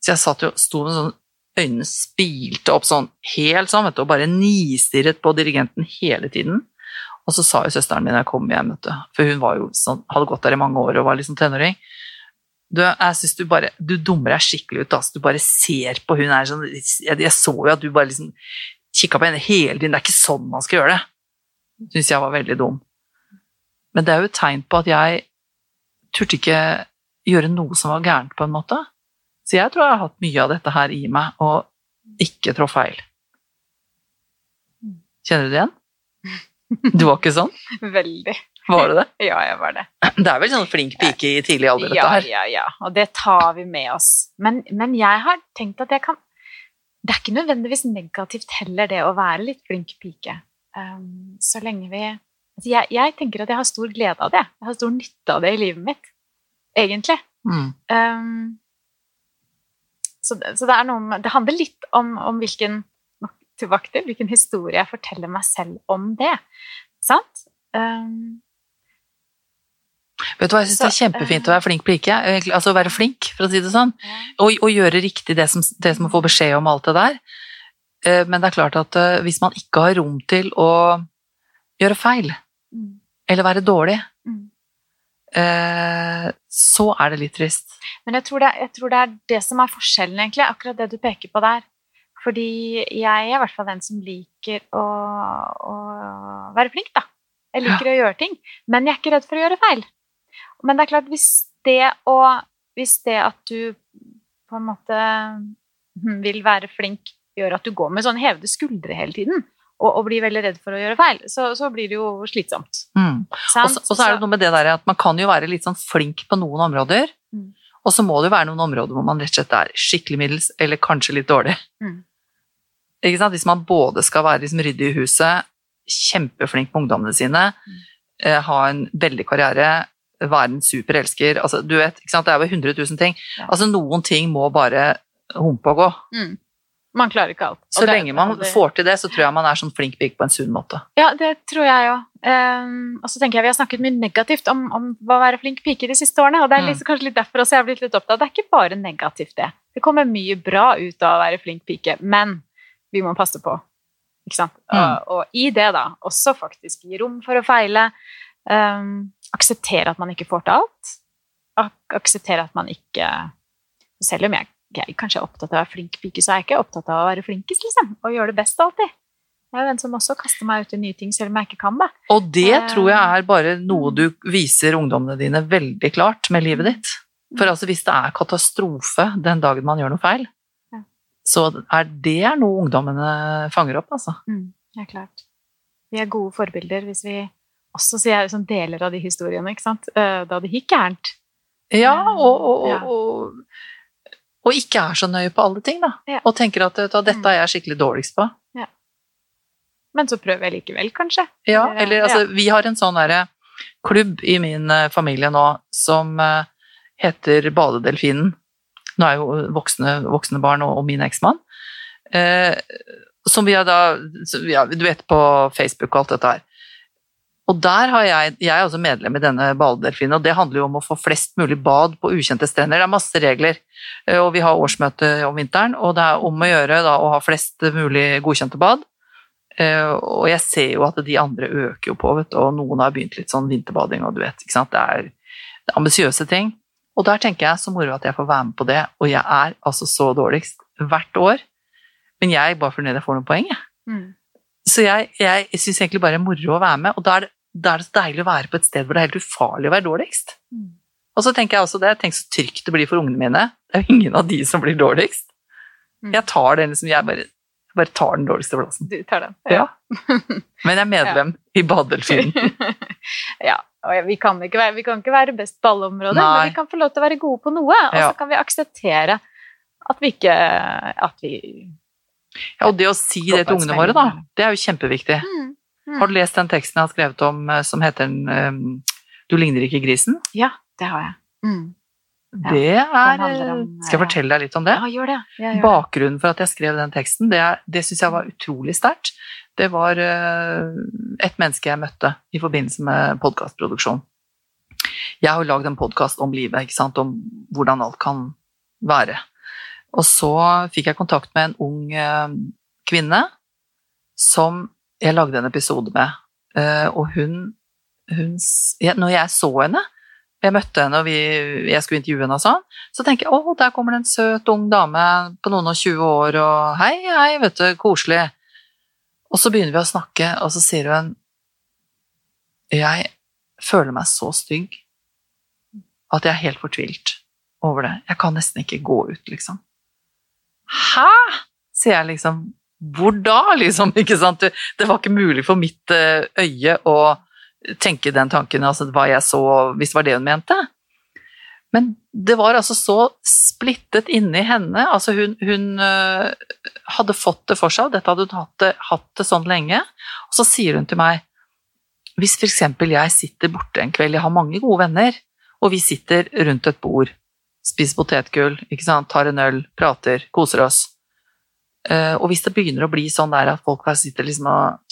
Så jeg satt jo, sto med sånn øynene spilte opp sånn helt sånn, vet du, og bare nistirret på dirigenten hele tiden. Og så sa jo søsteren min da jeg kom hjem, vet du, for hun var jo sånn, hadde gått der i mange år og var liksom tenåring du, jeg synes du bare Du dummer deg skikkelig ut, altså. Du bare ser på hun her sånn jeg, jeg, så jo at du bare liksom kikka på henne hele tiden. Det er ikke sånn man skal gjøre det. Syns jeg var veldig dum. Men det er jo et tegn på at jeg turte ikke gjøre noe som var gærent, på en måte. Så jeg tror jeg har hatt mye av dette her i meg, og ikke trå feil. Kjenner du det igjen? Du var ikke sånn? Veldig. Var du det? Ja, jeg var det. Det er vel sånn flink pike i tidlig alder, dette her? Ja, ja, ja. Og det tar vi med oss. Men, men, jeg har tenkt at jeg kan Det er ikke nødvendigvis negativt heller, det å være litt flink pike. Um, så lenge vi altså jeg, jeg, tenker at jeg har stor glede av det. Jeg har stor nytte av det i livet mitt. Egentlig. Mm. Um, så, så det, noe, det, handler litt om, om hvilken tilbake til, hvilken historie jeg forteller meg selv om det. Sant? Um. Vet du hva, jeg syns det er kjempefint å være flink pike. Altså å være flink, for å si det sånn. Og, og gjøre riktig det som, det som å få beskjed om alt det der. Eh, Men det er klart at eh, hvis man ikke har rom til å gjøre feil, Mm. eller være dårlig, Mm. Eh, så er det litt trist. Men jeg tror, det, jeg tror det er det som er forskjellen, egentlig, akkurat det du peker på der. Fordi jeg er i hvert fall den som liker å, å være flink, da. Jeg liker å gjøre ting. Men jeg er ikke redd for å gjøre feil. Men det er klart, hvis det, å, hvis det at du på en måte hm, vil være flink, gjør at du går med sånn hevede skuldre hele tiden, og, og blir veldig redd for å gjøre feil, så, så blir det jo slitsomt. Mm. Og så- og så er det noe med det der at man kan jo være litt sånn flink på noen områder, Mm. og så må det jo være noen områder hvor man rett og slett er skikkelig middels, eller kanskje litt dårlig. Mm. Ikke sant? Hvis man både skal være liksom ryddig i huset, kjempeflink på ungdommene sine, Mm. eh, ha en veldig karriere, være en superelsker, altså du vet, ikke sant? det er jo 100 000 ting. Ja. Altså noen ting må bare humpe og gå. Mm. Man klarer ikke alt. Så lenge man får til det, så tror jeg man er sånn flink pike på en sunn måte. Ja, det tror jeg òg. og så tenker jeg Vi har snakket mye negativt om, om å være flink pike de siste årene. og Det er Mm. litt, kanskje litt derfor også jeg har blitt litt opptatt. Det er ikke bare negativt, det. Det kommer mye bra ut av å være flink pike, men vi må passe på. Ikke sant? Mm. Og, og i det, da, også faktisk gi rom for å feile. Um, akseptere at man ikke får til alt. Ak akseptere at man ikke Selv om jeg, jeg kanskje er opptatt av å være flink pike, så er jeg ikke opptatt av å være flinkest, liksom. Og gjøre det best alltid. Jeg er jo den som også kaster meg ut i nye ting, selv om jeg ikke kan det. Og det Eh, tror jeg er bare noe du viser ungdommene dine veldig klart med livet ditt. For altså hvis det er katastrofe den dagen man gjør noe feil, Ja. så er det noe ungdommene fanger opp, altså. Mm, det er klart. Vi er gode forbilder hvis vi også sier liksom, deler av de historiene, ikke sant? Eh, Da det gikk gærent. Ja, og, og, og, og, og ikke er så nøye på alle ting, da. Ja. Og tenker at du dette er jeg skikkelig dårligst på. Men så prøver jeg likevel, kanskje. Ja, Ja, eller altså, vi har en sånn derre klubb i min eh, familie nå som eh, heter Badedelfinen. Nå er jo voksne, voksne barn og, og min eksmann. Eh, som vi har da så, ja, Du vet på Facebook og alt dette her. Og der har jeg Jeg er også medlem i denne badedelfinen, og det handler jo om å få flest mulig bad på ukjente strender. Det er masse regler, eh, og vi har årsmøte om vinteren, og det er om å gjøre da å ha flest mulig godkjente bad. Eh, og jeg ser jo at de andre øker jo på, vet du, og noen har begynt litt sånn vinterbading, og du vet, ikke sant, det er, det er ambisiøse ting. Og der tenker jeg så moro at jeg får være med på det, og jeg er altså så dårligst hvert år. Men jeg er bare fornøyd jeg får noen poeng, jeg. Mm. Så jeg, jeg syns egentlig bare det er moro å være med, og da er, det, da er det så deilig å være på et sted hvor det er helt ufarlig å være dårligst. Mm. Og så tenker jeg også det, tenk så trygt det blir for ungene mine. Det er jo ingen av de som blir dårligst. Mm. Jeg tar den liksom, jeg bare, bare tar den dårligste plassen. Du tar den. Ja. Men jeg er medlem i Badedelfinen. ja. Og vi kan, ikke være, vi kan ikke være best på alle områder, Nei. men vi kan få lov til å være gode på noe. Og Ja. så kan vi akseptere at vi ikke At vi Ja, og det å si det til ungene våre, da, det er jo kjempeviktig. mm. Mm. Har du lest den teksten jeg har skrevet om eh, som heter um, 'Du ligner ikke grisen'? Ja, det har jeg. Mm. Ja, Det er om, Skal jeg fortelle deg litt om det? Ja, gjør det. Ja, gjør. Bakgrunnen for at jeg skrev den teksten, det, er- det syns jeg var utrolig sterkt. Det var eh, et menneske jeg møtte i forbindelse med podkastproduksjon. Jeg har lagd en podkast om livet, ikke sant? om hvordan alt kan være. Og så fikk jeg kontakt med en ung eh, kvinne som jeg lagde en episode med. Eh, og hun, hun Når jeg så henne, jeg møtte henne og vi, jeg skulle intervjue henne og sånn, så tenker jeg å, der kommer det en søt, ung dame på noen og 20 år, og hei, hei, vet du, koselig. Og så begynner vi å snakke, og så sier hun Jeg føler meg så stygg at jeg er helt fortvilt over det. Jeg kan nesten ikke gå ut, liksom. Hæ? sier jeg liksom. Hvor da, liksom? Ikke sant? Det, var ikke mulig for mitt eh, øye å tenke den tanken, altså hva jeg så, hvis det var det hun mente. Men det var altså så splittet inni henne. Altså hun, hun øh, hadde fått det for seg, og dette hadde hun hatt det, hatt det sånn lenge. Og så sier hun til meg Hvis f.eks. jeg sitter borte en kveld, jeg har mange gode venner, og vi sitter rundt et bord, spiser potetgull, tar en øl, prater, koser oss. Eh, og hvis det begynner å bli sånn der at folk bare sitter liksom og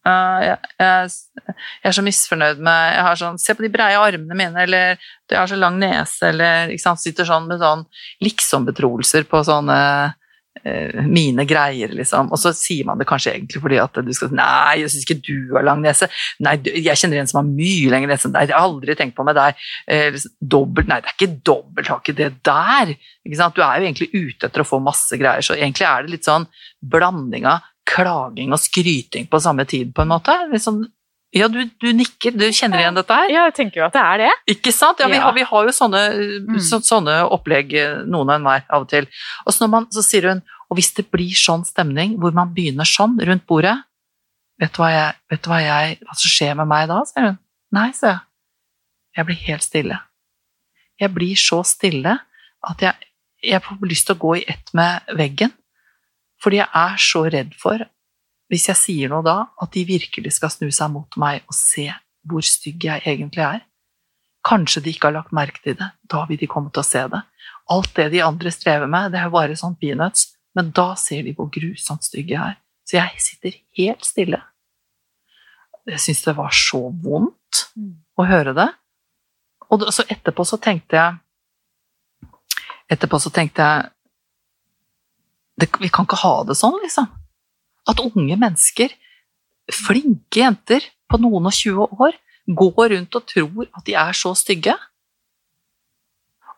Uh, jeg, jeg, jeg, er så misfornøyd med jeg har sånn, Se på de breie armene mine, eller jeg har så lang nese, eller ikke sant, Sitter sånn med sånn liksom-betroelser på sånne uh, mine greier, liksom. Og så sier man det kanskje egentlig fordi at du skal si Nei, jeg syns ikke du har lang nese. Nei, jeg kjenner en som har mye lengre nese. Nei, jeg har aldri tenkt på med deg. Uh, dobbelt Nei, det er ikke dobbelt, har ikke det der. Ikke sant? Du er jo egentlig ute etter å få masse greier, så egentlig er det litt sånn blanding av klaging og skryting på samme tid, på en måte. Liksom, ja, du, du, nikker, du kjenner igjen dette her? Ja, jeg tenker jo at det er det. Ikke sant? Ja, vi, har, vi har jo sånne, mm. så, sånne, opplegg, noen og enhver, av og til. Og så, man, så, sier hun og hvis det blir sånn stemning, hvor man begynner sånn rundt bordet Vet du hva, jeg, vet du hva, jeg, hva som skjer med meg da? sier hun. Nei, sier jeg. Jeg blir helt stille. Jeg blir så stille at jeg, jeg får lyst til å gå i ett med veggen. Fordi jeg er så redd for, hvis jeg sier noe da, at de virkelig skal snu seg mot meg og se hvor stygg jeg egentlig er. Kanskje de ikke har lagt merke til det, da vil de komme til å se det. Alt det de andre strever med, det er jo bare sånn peanuts, men da ser de hvor grusomt stygg jeg er. Så jeg sitter helt stille. Jeg syns det var så vondt å høre det. Og så etterpå så tenkte jeg Etterpå så tenkte jeg det, Vi kan ikke ha det sånn, liksom. At unge mennesker, flinke jenter på noen og 20 år, går rundt og tror at de er så stygge.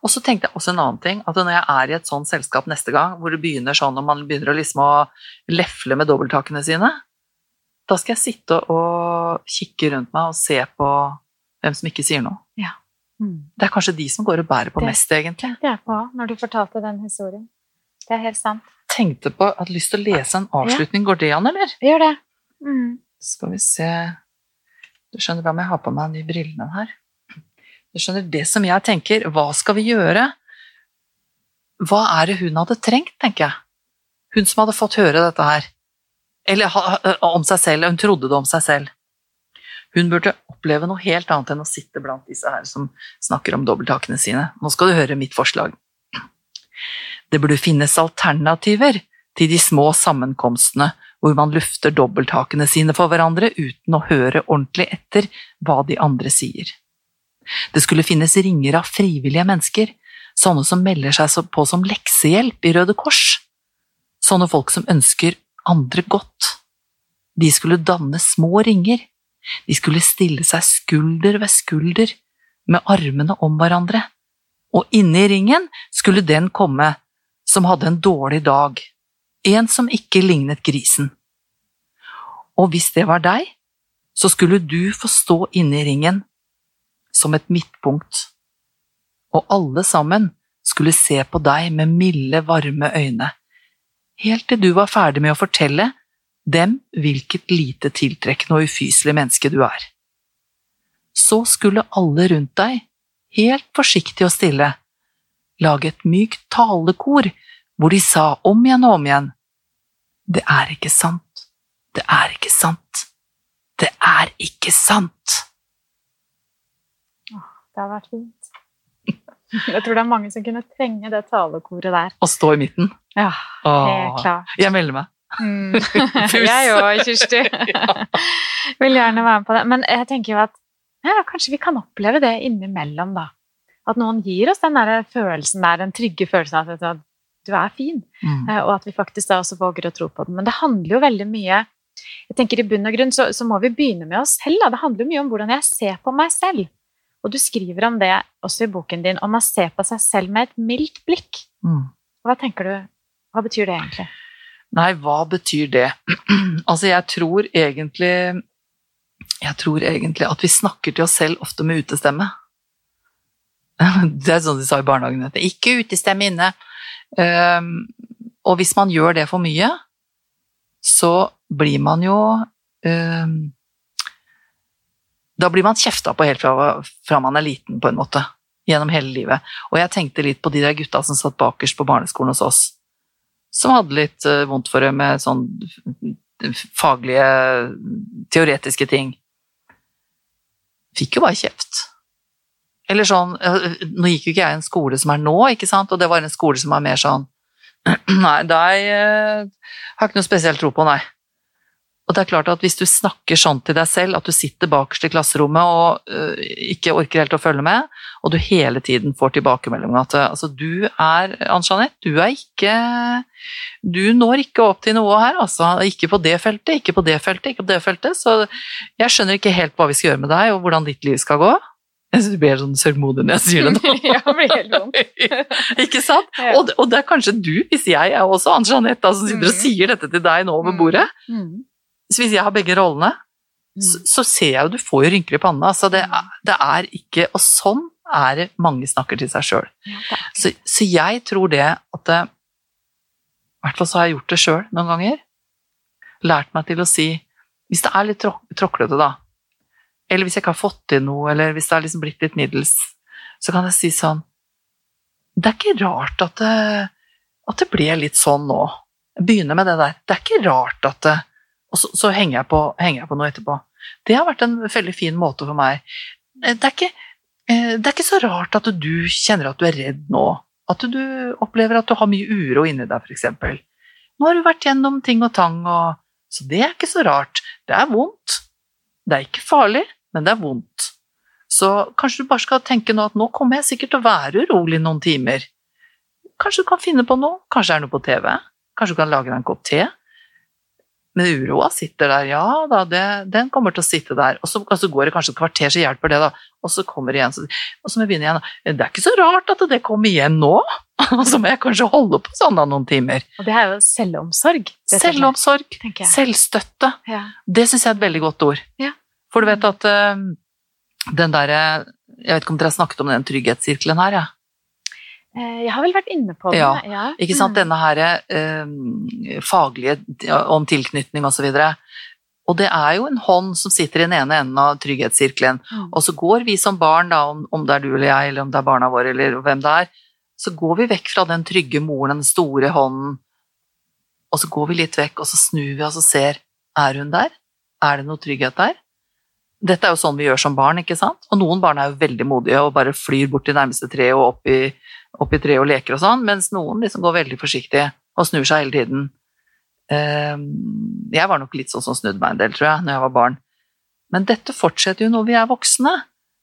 Og så tenkte jeg også en annen ting, at når jeg er i et sånt selskap neste gang, hvor det begynner sånn og man begynner å liksom å lefle med dobbelttakene sine, da skal jeg sitte og kikke rundt meg og se på hvem som ikke sier noe. Ja. Mm. Det er kanskje de som går og bærer på det, mest, egentlig. Det er på, når du fortalte den historien. Det er helt sant tenkte på at jeg hadde lyst til å lese en avslutning. Går det an, eller? Gjør det. Mm. Skal vi se Du skjønner hva om jeg har på meg de brillene her? Du skjønner, Det som jeg tenker, hva skal vi gjøre? Hva er det hun hadde trengt, tenker jeg. Hun som hadde fått høre dette her. Eller om seg selv. Hun trodde det om seg selv. Hun burde oppleve noe helt annet enn å sitte blant disse her som snakker om dobbelttakene sine. Nå skal du høre mitt forslag. Det burde finnes alternativer til de små sammenkomstene hvor man lufter dobbelthakene sine for hverandre uten å høre ordentlig etter hva de andre sier. Det skulle finnes ringer av frivillige mennesker, sånne som melder seg på som leksehjelp i Røde Kors, sånne folk som ønsker andre godt. De skulle danne små ringer, de skulle stille seg skulder ved skulder, med armene om hverandre, og inni ringen skulle den komme som hadde en dårlig dag, en som ikke lignet grisen. Og hvis det var deg, så skulle du få stå inne i ringen, som et midtpunkt, og alle sammen skulle se på deg med milde, varme øyne, helt til du var ferdig med å fortelle dem hvilket lite tiltrekkende og ufyselig menneske du er. Så skulle alle rundt deg, helt forsiktig og stille, lage et mykt talekor hvor de sa om igjen og om igjen Det er ikke sant. Det er ikke sant. Det er ikke sant. Det har vært fint. Jeg tror det er mange som kunne trenge det talekoret der. Å stå i midten? Ja, helt klart. Jeg melder meg. Mm. jeg òg, Kirsti. Vil gjerne være med på det. Men jeg tenker jo at ja, kanskje vi kan oppleve det innimellom, da. At noen gir oss den der følelsen der, den trygge følelsen av at du er fin, mm. Eh, og at vi faktisk da også våger å tro på den. Men det handler jo veldig mye jeg tenker I bunn og grunn så, så må vi begynne med oss selv. Da. Det handler mye om hvordan jeg ser på meg selv. Og du skriver om det også i boken din, om å se på seg selv med et mildt blikk. Mm. Hva tenker du, hva betyr det egentlig? Nei, hva betyr det? altså, jeg tror egentlig Jeg tror egentlig at vi snakker til oss selv ofte med utestemme. Det er sånn de sa i barnehagen. Ikke utestemme inne. Um, og hvis man gjør det for mye, så blir man jo um, Da blir man kjefta på helt fra, fra, man er liten, på en måte. Gjennom hele livet. Og jeg tenkte litt på de der gutta som satt bakerst på barneskolen hos oss. Som hadde litt uh, vondt for det med sånn faglige, teoretiske ting. Fikk jo bare kjeft. Eller sånn Nå gikk jo ikke jeg i en skole som er nå, ikke sant, og det var en skole som er mer sånn Nei, deg eh, har ikke noe spesielt tro på, nei. Og det er klart at hvis du snakker sånn til deg selv, at du sitter bakerst i klasserommet og uh, ikke orker helt å følge med, og du hele tiden får tilbakemelding at altså, du er Ann Jeanette, du er ikke Du når ikke opp til noe her, altså. Ikke på det feltet, ikke på det feltet, ikke på det feltet. Så jeg skjønner ikke helt hva vi skal gjøre med deg, og hvordan ditt liv skal gå. Jeg synes Du blir sånn sørgmodig når jeg sier det nå. jeg blir helt vondt. ikke sant? Ja. Og, det- og det er kanskje du, hvis jeg er også Ann Jeanette, som sitter og Mhm. sier dette til deg nå over bordet. Mm. Så hvis jeg har begge rollene, så, så ser jeg jo du får jo rynker i panna. Altså det, er, det er ikke Og sånn er det mange snakker til seg sjøl. Ja, Så, så jeg tror det at I hvert fall så har jeg gjort det sjøl noen ganger. Lært meg til å si Hvis det er litt tråklete, da, eller hvis jeg ikke har fått til noe, eller hvis det har liksom blitt litt middels, så kan jeg si sånn Det er ikke rart at det, at det ble litt sånn nå. Jeg begynner med det der. Det er ikke rart at det Og så, så henger, jeg på, henger jeg på noe etterpå. Det har vært en veldig fin måte for meg. Det er ikke, eh, det er ikke så rart at du kjenner at du er redd nå. At du opplever at du har mye uro inni deg, f.eks. Nå har du vært gjennom ting og tang, og, så det er ikke så rart. Det er vondt. Det er ikke farlig, men det er vondt. Så kanskje du bare skal tenke nå at nå kommer jeg sikkert til å være urolig noen timer. Kanskje du kan finne på noe? Kanskje det er noe på TV? Kanskje du kan lage deg en kopp te? Men uroa sitter der, ja da, det, den kommer til å sitte der. Og så, altså, går det kanskje et kvarter, så hjelper det, da. Og så kommer det igjen, så, og så må jeg begynne igjen. Det er ikke så rart at det kommer igjen nå. Og så må jeg kanskje holde på sånn da noen timer. Og det er jo selvomsorg. Selvomsorg, selvstøtte. Ja. Det syns jeg er et veldig godt ord. Ja. For du vet at uh, den derre Jeg vet ikke om dere har snakket om den trygghetssirkelen her, ja. Eh, Jeg har vel vært inne på det. Ja, Ikke sant? Mm. Denne her eh, faglige om tilknytning og så. Og det er jo en hånd som sitter i den ene enden av trygghetssirkelen. Mm. Og så går vi som barn, da, om, om det er du eller jeg, eller om det er barna våre, eller hvem det er, så går vi vekk fra den trygge moren, den store hånden, og så går vi litt vekk, og så snur vi oss og ser er hun der? Er det noe trygghet der? Dette er jo sånn vi gjør som barn, ikke sant? Og noen barn er jo veldig modige og bare flyr bort til nærmeste tre og opp i, opp i treet og leker og sånn, mens noen liksom går veldig forsiktig og snur seg hele tiden. Ehm, Jeg var nok litt sånn som snudde meg en del, tror jeg, når jeg var barn. Men dette fortsetter jo når vi er voksne.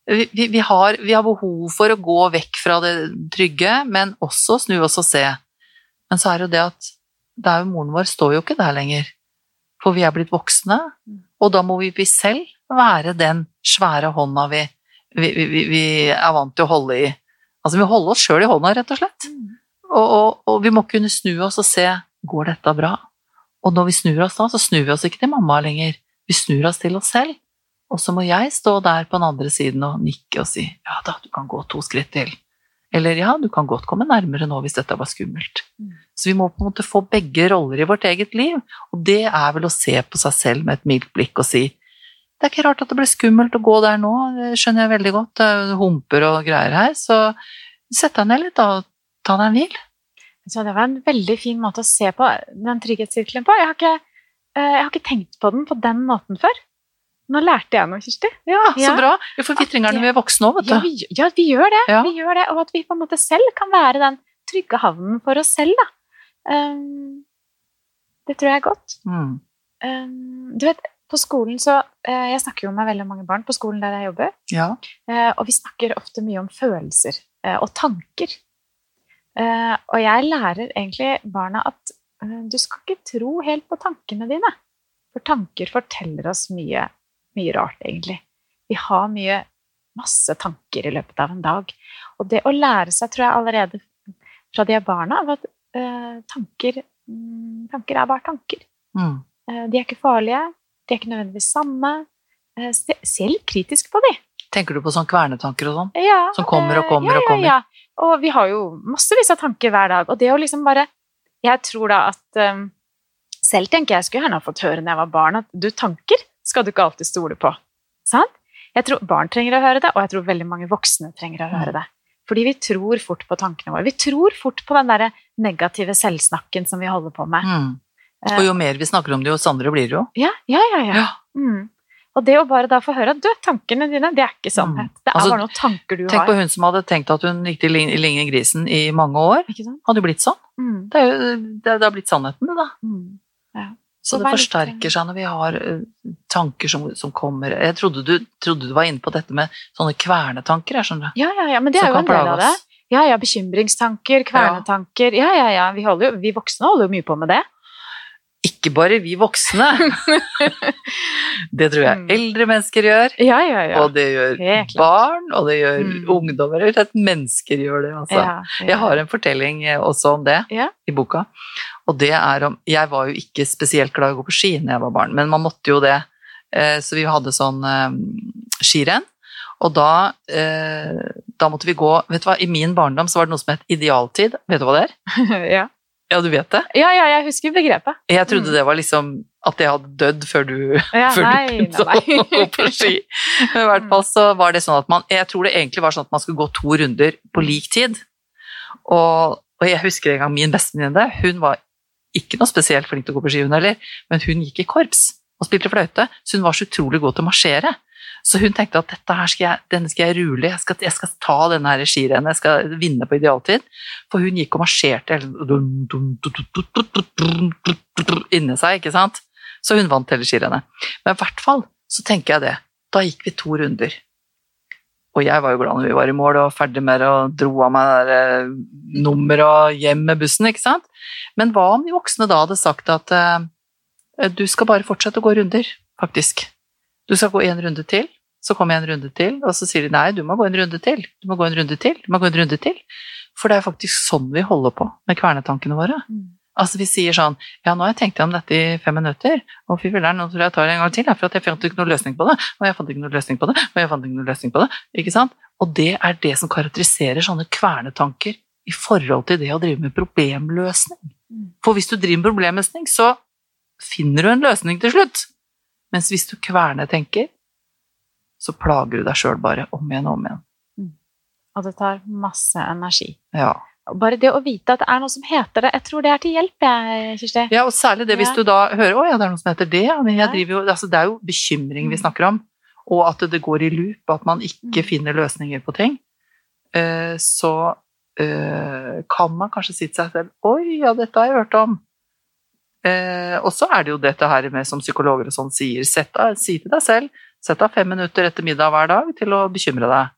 Vi, vi, vi, har, vi har behov for å gå vekk fra det trygge, men også snu oss og se. Men så er det jo det at det er jo moren vår står jo ikke der lenger. For vi er blitt voksne, og da må vi, vi selv være den svære hånda vi, vi, vi, vi er vant til å holde i. Altså vi holder oss sjøl i hånda, rett og slett. Mm. Og, og, og vi må kunne snu oss og se går dette bra. Og når vi snur oss da, så snur vi oss ikke til mamma lenger. Vi snur oss til oss selv. Og så må jeg stå der på den andre siden og nikke og si ja da, du kan gå to skritt til. Eller ja, du kan godt komme nærmere nå hvis dette var skummelt. Mm. Så vi må på en måte få begge roller i vårt eget liv. Og det er vel å se på seg selv med et mildt blikk og si det er ikke rart at det blir skummelt å gå der nå, det skjønner jeg veldig godt. Det er humper og greier her, så sett deg ned litt da, og ta deg en hvil. Så det var en veldig fin måte å se på den trygghetssirkelen på. Jeg har ikke, eh, jeg har ikke tenkt på den på den måten før. Nå lærte jeg noe, Kirsti. Ja, så Ja. bra. Vi trenger den når vi er voksne òg, vet Ja vi, ja, vi gjør det. Ja. Vi gjør det. Og at vi på en måte selv kan være den trygge havnen for oss selv. Da. Um, det tror jeg er godt. Mm. Um, du vet, på skolen så eh, Jeg snakker jo med veldig mange barn på skolen der jeg jobber. Ja. Eh, og vi snakker ofte mye om følelser eh, og tanker. Eh, og jeg lærer egentlig barna at du skal ikke tro helt på tankene dine. For tanker forteller oss mye, mye rart, egentlig. Vi har mye, masse tanker i løpet av en dag. Og det å lære seg, tror jeg allerede fra de er barna, av at eh, tanker, mm, tanker er bare tanker. Mm. De er ikke farlige, de er ikke nødvendigvis sanne. Eh, se, se litt kritisk på de. Tenker du på sånn kvernetanker og sånn? Ja, Som kommer og eh, kommer ja, og kommer. Ja, ja. Og vi har jo massevis av tanker hver dag. Og det å liksom bare Jeg tror da at um, Selv tenker jeg skulle gjerne ha fått høre når jeg var barn, at du tanker skal du ikke alltid stole på. Sant? Jeg tror barn trenger å høre det, og jeg tror veldig mange voksne trenger å høre det. Fordi vi tror fort på tankene våre. Vi tror fort på den der negative selvsnakken som vi holder på med. Mm. Eh, Og jo mer vi snakker om det, jo sannere blir det jo. Ja, ja, ja. ja. Mm. Og det å bare da få høre at du, tankene dine, det er ikke sannhet. Det er Altså, bare noen tanker du Tenk har. på hun som hadde tenkt at hun gikk til Ligne Grisen i mange år. Hadde jo blitt sånn. Mm. Det, er jo, det, det har blitt sannheten, det, da. Mm. Ja. Så det litt- forsterker seg når vi har eh, tanker som, som kommer Jeg trodde du, trodde du var inne på dette med sånne kvernetanker, jeg skjønner. Ja, ja, ja, men det er jo en del av det. Ja, ja, bekymringstanker, kvernetanker. Ja, ja, ja. Vi, jo, vi voksne holder jo mye på med det. Ikke bare vi voksne. det tror jeg Mm. eldre mennesker gjør, Ja, ja, ja. og det gjør barn, og det gjør Mm. ungdommer. Og slett mennesker gjør det, altså. Jeg har en fortelling eh, også om det i boka. Og det er om Jeg var jo ikke spesielt glad i å gå på ski da jeg var barn, men man måtte jo det. Eh, Så vi hadde sånn eh, skirenn. Og da, da måtte vi gå Vet du hva, i min barndom så var det noe som het idealtid. Vet du hva det er? ja. Ja, du vet det? ja, ja, jeg husker begrepet. Jeg trodde Mm. det var liksom at jeg hadde dødd før du Ja, før nei, du begynte nei, nei. å gå på ski. Men I hvert fall så var det sånn at man Jeg tror det egentlig var sånn at man skulle gå to runder på lik tid. Og, og jeg husker en gang min bestevenninne, hun var ikke noe spesielt flink til å gå på ski, hun heller, men hun gikk i korps og spilte fløyte, så hun var så utrolig god til å marsjere. Så hun tenkte at skal jeg, denne skal jeg rule, jeg skal, jeg skal ta denne her skirennet, jeg skal vinne på idealtid. For hun gikk og marsjerte inni seg, ikke sant. Så hun vant hele skirennet. Men i hvert fall så tenker jeg det. Da gikk vi to runder. Og jeg var jo glad når vi var i mål og ferdig med det og dro av meg der, nummer og hjem med bussen, ikke sant. Men hva om de voksne da hadde sagt at du skal bare fortsette å gå runder, faktisk. Du skal gå en runde til, så kommer jeg en runde til, og så sier de nei, du må gå en runde til, du må gå en runde til, du må gå en runde til. For det er faktisk sånn vi holder på med kvernetankene våre. Mm. Altså Vi sier sånn Ja, nå har jeg tenkt om dette i fem minutter, og fy filler'n, nå tror jeg jeg tar det en gang til, ja, for at jeg fant ikke noen løsning på det, og jeg fant ikke noen løsning på det, og jeg fant ikke noen løsning på det. Ikke sant? Og det er det som karakteriserer sånne kvernetanker i forhold til det å drive med problemløsning. Mm. For hvis du driver med problemløsning, så finner du en løsning til slutt. Mens hvis du kvernetenker, så plager du deg sjøl bare om igjen og om igjen. Og det tar masse energi. Ja. Bare det å vite at det er noe som heter det, jeg tror det er til hjelp, jeg, Kirsti. Ja, og særlig det hvis Ja. du da hører å ja, det er noe som heter det, men jeg driver jo, altså det er jo bekymring vi Mm. snakker om, og at det går i loop, at man ikke Mm. finner løsninger på ting, eh, så eh, kan man kanskje si til seg selv oi, ja, dette har jeg hørt om. Eh, og så er det jo dette her med som psykologer og sånn sier, sett av, si til deg selv, sett av fem minutter etter middag hver dag til å bekymre deg.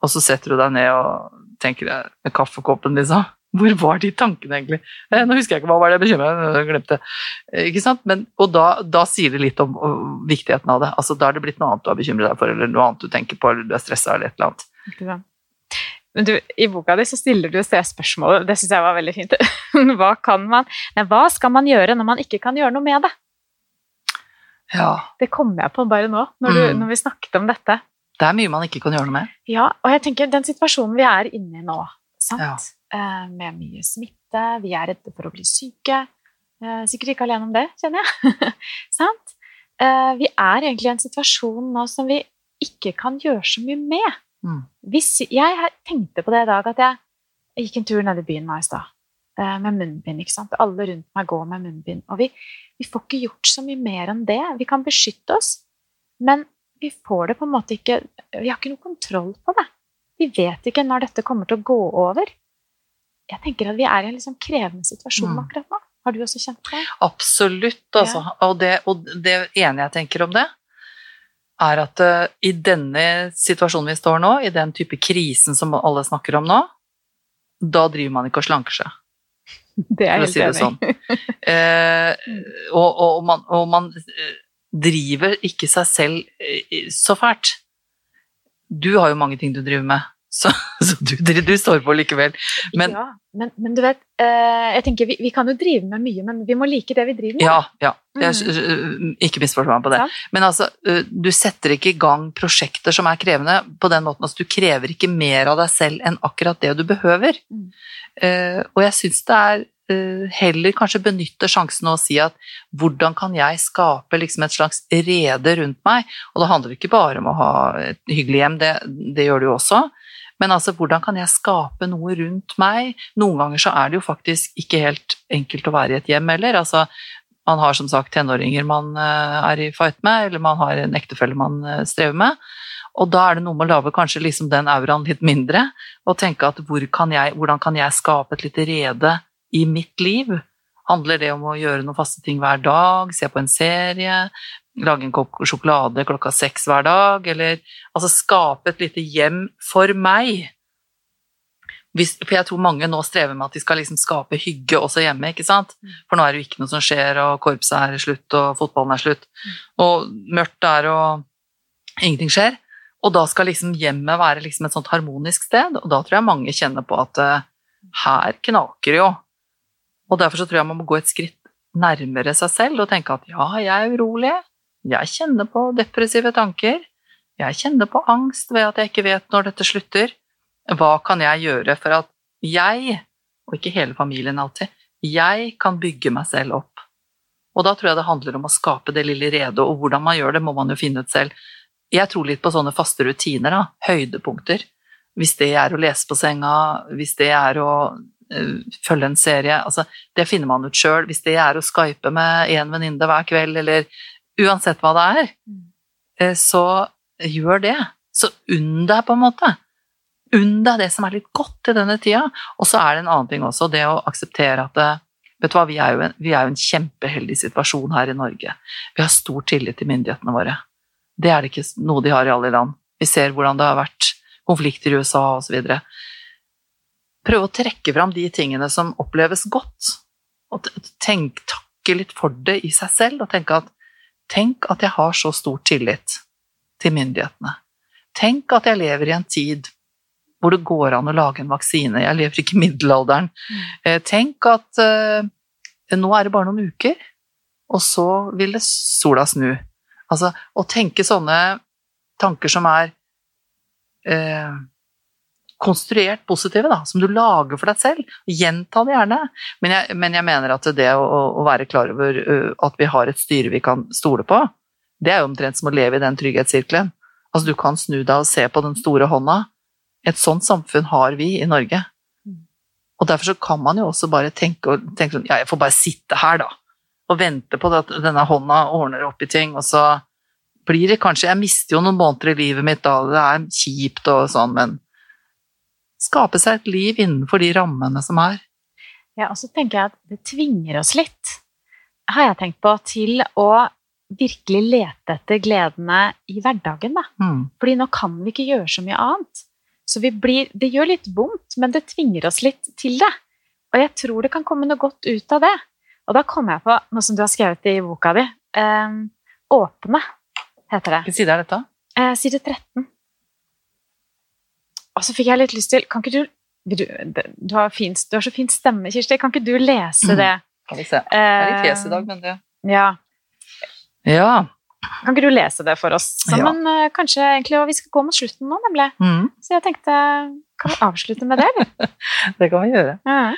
Og så setter du deg ned og tenker med kaffekoppen, liksom. Hvor var de tankene, egentlig? Eh, nå husker jeg ikke hva var det jeg bekymra meg glemte. Eh, Ikke sant? Men, og da, da sier det litt om viktigheten av det. Altså, da er det blitt noe annet du har bekymret deg for, eller noe annet du tenker på, eller du er stressa, eller et eller annet. Men du, I boka di så stiller du det spørsmålet, det syns jeg var veldig fint. Hva, kan man, nei, hva skal man gjøre når man ikke kan gjøre noe med det? Ja. Det kom jeg på bare nå, når, du, Mm. når vi snakket om dette. Det er mye man ikke kan gjøre noe med. Ja, og jeg tenker den situasjonen vi er inne i nå, sant? Ja. Eh, med mye smitte, vi er redde for å bli syke. Eh, sikkert ikke alene om det, kjenner jeg. sant? Eh, vi er egentlig i en situasjon nå som vi ikke kan gjøre så mye med. Mm. Hvis, jeg tenkte på det i dag at jeg, jeg gikk en tur ned i byen nå i stad eh, med munnbind. ikke sant? Alle rundt meg går med munnbind. Og vi, vi får ikke gjort så mye mer enn det. Vi kan beskytte oss, men vi får det på en måte ikke Vi har ikke noe kontroll på det. Vi vet ikke når dette kommer til å gå over. Jeg tenker at vi er i en liksom krevende situasjon Mm. akkurat nå. Har du også kjent det? Absolutt, altså. Og, det, og det ene jeg tenker om det, er at eh, i denne situasjonen vi står nå, i den type krisen som alle snakker om nå, da driver man ikke og slanker seg. Det er helt si enig. sånn. Eh, og, og, man, og man eh, driver ikke seg selv eh, så fælt. Du har jo mange ting du driver med, så du, du står på likevel. Men ja, men, men du vet, eh, jeg tenker vi, vi kan jo drive med mye, men vi må like det vi driver med. ja, ja. Jeg, ikke misforstå meg på det. Ja. Men altså, du setter ikke i gang prosjekter som er krevende på den måten. Altså, du krever ikke mer av deg selv enn akkurat det du behøver. Mm. Eh, og jeg syns det er heller kanskje benytte sjansen og si at hvordan kan jeg skape liksom et slags rede rundt meg? Og det handler ikke bare om å ha et hyggelig hjem, det, det gjør det jo også. Men altså, hvordan kan jeg skape noe rundt meg? Noen ganger så er det jo faktisk ikke helt enkelt å være i et hjem heller. Altså, man har som sagt tenåringer man eh, er i fight med, eller man har en ektefelle man eh, strever med. Og da er det noe med å lage kanskje liksom den auraen litt mindre, og tenke at hvor kan jeg, hvordan kan jeg skape et lite rede i mitt liv? Handler det om å gjøre noen faste ting hver dag, se på en serie, lage en kopp sjokolade klokka seks hver dag, eller altså skape et lite hjem for meg? Hvis, for jeg tror mange nå strever med at de skal liksom skape hygge også hjemme, ikke sant? For nå er det jo ikke noe som skjer, og korpset er slutt, og fotballen er slutt, og mørkt er, og ingenting skjer. Og da skal liksom hjemmet være liksom et sånt harmonisk sted, og da tror jeg mange kjenner på at uh, her knaker det jo. Og derfor så tror jeg man må gå et skritt nærmere seg selv og tenke at ja, jeg er urolig, jeg kjenner på depressive tanker, jeg kjenner på angst ved at jeg ikke vet når dette slutter. Hva kan jeg gjøre for at jeg, og ikke hele familien alltid, jeg kan bygge meg selv opp? Og da tror jeg det handler om å skape det lille redet, og hvordan man gjør det, må man jo finne ut selv. Jeg tror litt på sånne faste rutiner, da. Høydepunkter. Hvis det er å lese på senga, hvis det er å uh, følge en serie altså, Det finner man ut sjøl. Hvis det er å skype med én venninne hver kveld, eller uansett hva det er, uh, så gjør det. Så unn deg, på en måte. Unn deg det som er litt godt i denne tida. Og så er det en annen ting også, det å akseptere at det, Vet du hva, vi er, jo en, vi er jo en kjempeheldig situasjon her i Norge. Vi har stor tillit til myndighetene våre. Det er det ikke noe de har i alle land. Vi ser hvordan det har vært konflikter i USA osv. Prøve å trekke fram de tingene som oppleves godt, og tenk, takke litt for det i seg selv, og tenke at tenk at jeg har så stor tillit til myndighetene. Tenk at jeg lever i en tid hvor det går an å lage en vaksine. Jeg lever ikke i middelalderen. Mm. Tenk at uh, nå er det bare noen uker, og så vil det sola snu. Altså å tenke sånne tanker som er uh, konstruert positive, da, som du lager for deg selv. Gjenta det gjerne. Men jeg, men jeg mener at det å, å, være klar over at vi har et styre vi kan stole på, det er jo omtrent som å leve i den trygghetssirkelen. Altså, du kan snu deg og se på den store hånda, et sånt samfunn har vi i Norge. Og derfor så kan man jo også bare tenke, tenke sånn Ja, jeg får bare sitte her, da. Og vente på at denne hånda ordner opp i ting, og så blir det kanskje Jeg mister jo noen måneder i livet mitt da, det er kjipt og sånn, men skape seg et liv innenfor de rammene som er. Ja, og så tenker jeg at det tvinger oss litt, har jeg tenkt på, til å virkelig lete etter gledene i hverdagen, da. Mm. Fordi nå kan vi ikke gjøre så mye annet. Så blir, det gjør litt vondt, men det tvinger oss litt til det. Og jeg tror det kan komme noe godt ut av det. Og da kom jeg på noe som du har skrevet i boka di. Eh, åpne, heter det. Hvilken side er dette? Eh, side 13. Og så fikk jeg litt lyst til Kan ikke du du, du, har, fin, du har så fin stemme, Kirsti. Kan ikke du lese det? Kan vi se. Det er litt fjes i dag, men det Ja. ja. Kan ikke du lese det for oss sammen? Ja. Eh, kanskje egentlig, og Vi skal gå mot slutten nå, nemlig. Mm. Så jeg tenkte Kan vi avslutte med det, eller? det kan vi gjøre. Ja.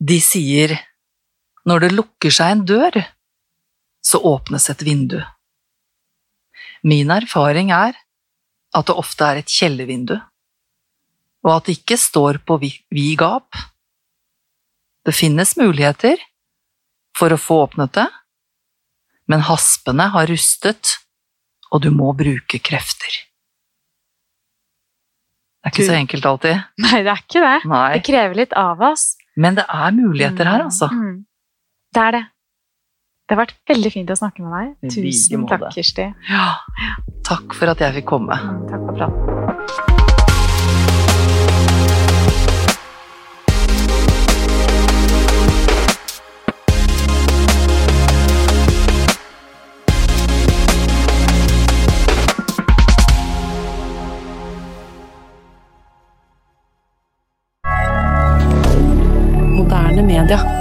De sier når det lukker seg en dør, så åpnes et vindu. Min erfaring er at det ofte er et kjellervindu, og at det ikke står på vid gap. Det finnes muligheter for å få åpnet det, men haspene har rustet, og du må bruke krefter. Det er ikke så enkelt alltid. Nei, det er ikke det. Nei. Det krever litt av oss. Men det er muligheter her, altså. Mm. Det er det. Det har vært veldig fint å snakke med deg. Tusen takk, Kirsti. Ja. Takk for at jeg fikk komme. Mm, takk for praten. media.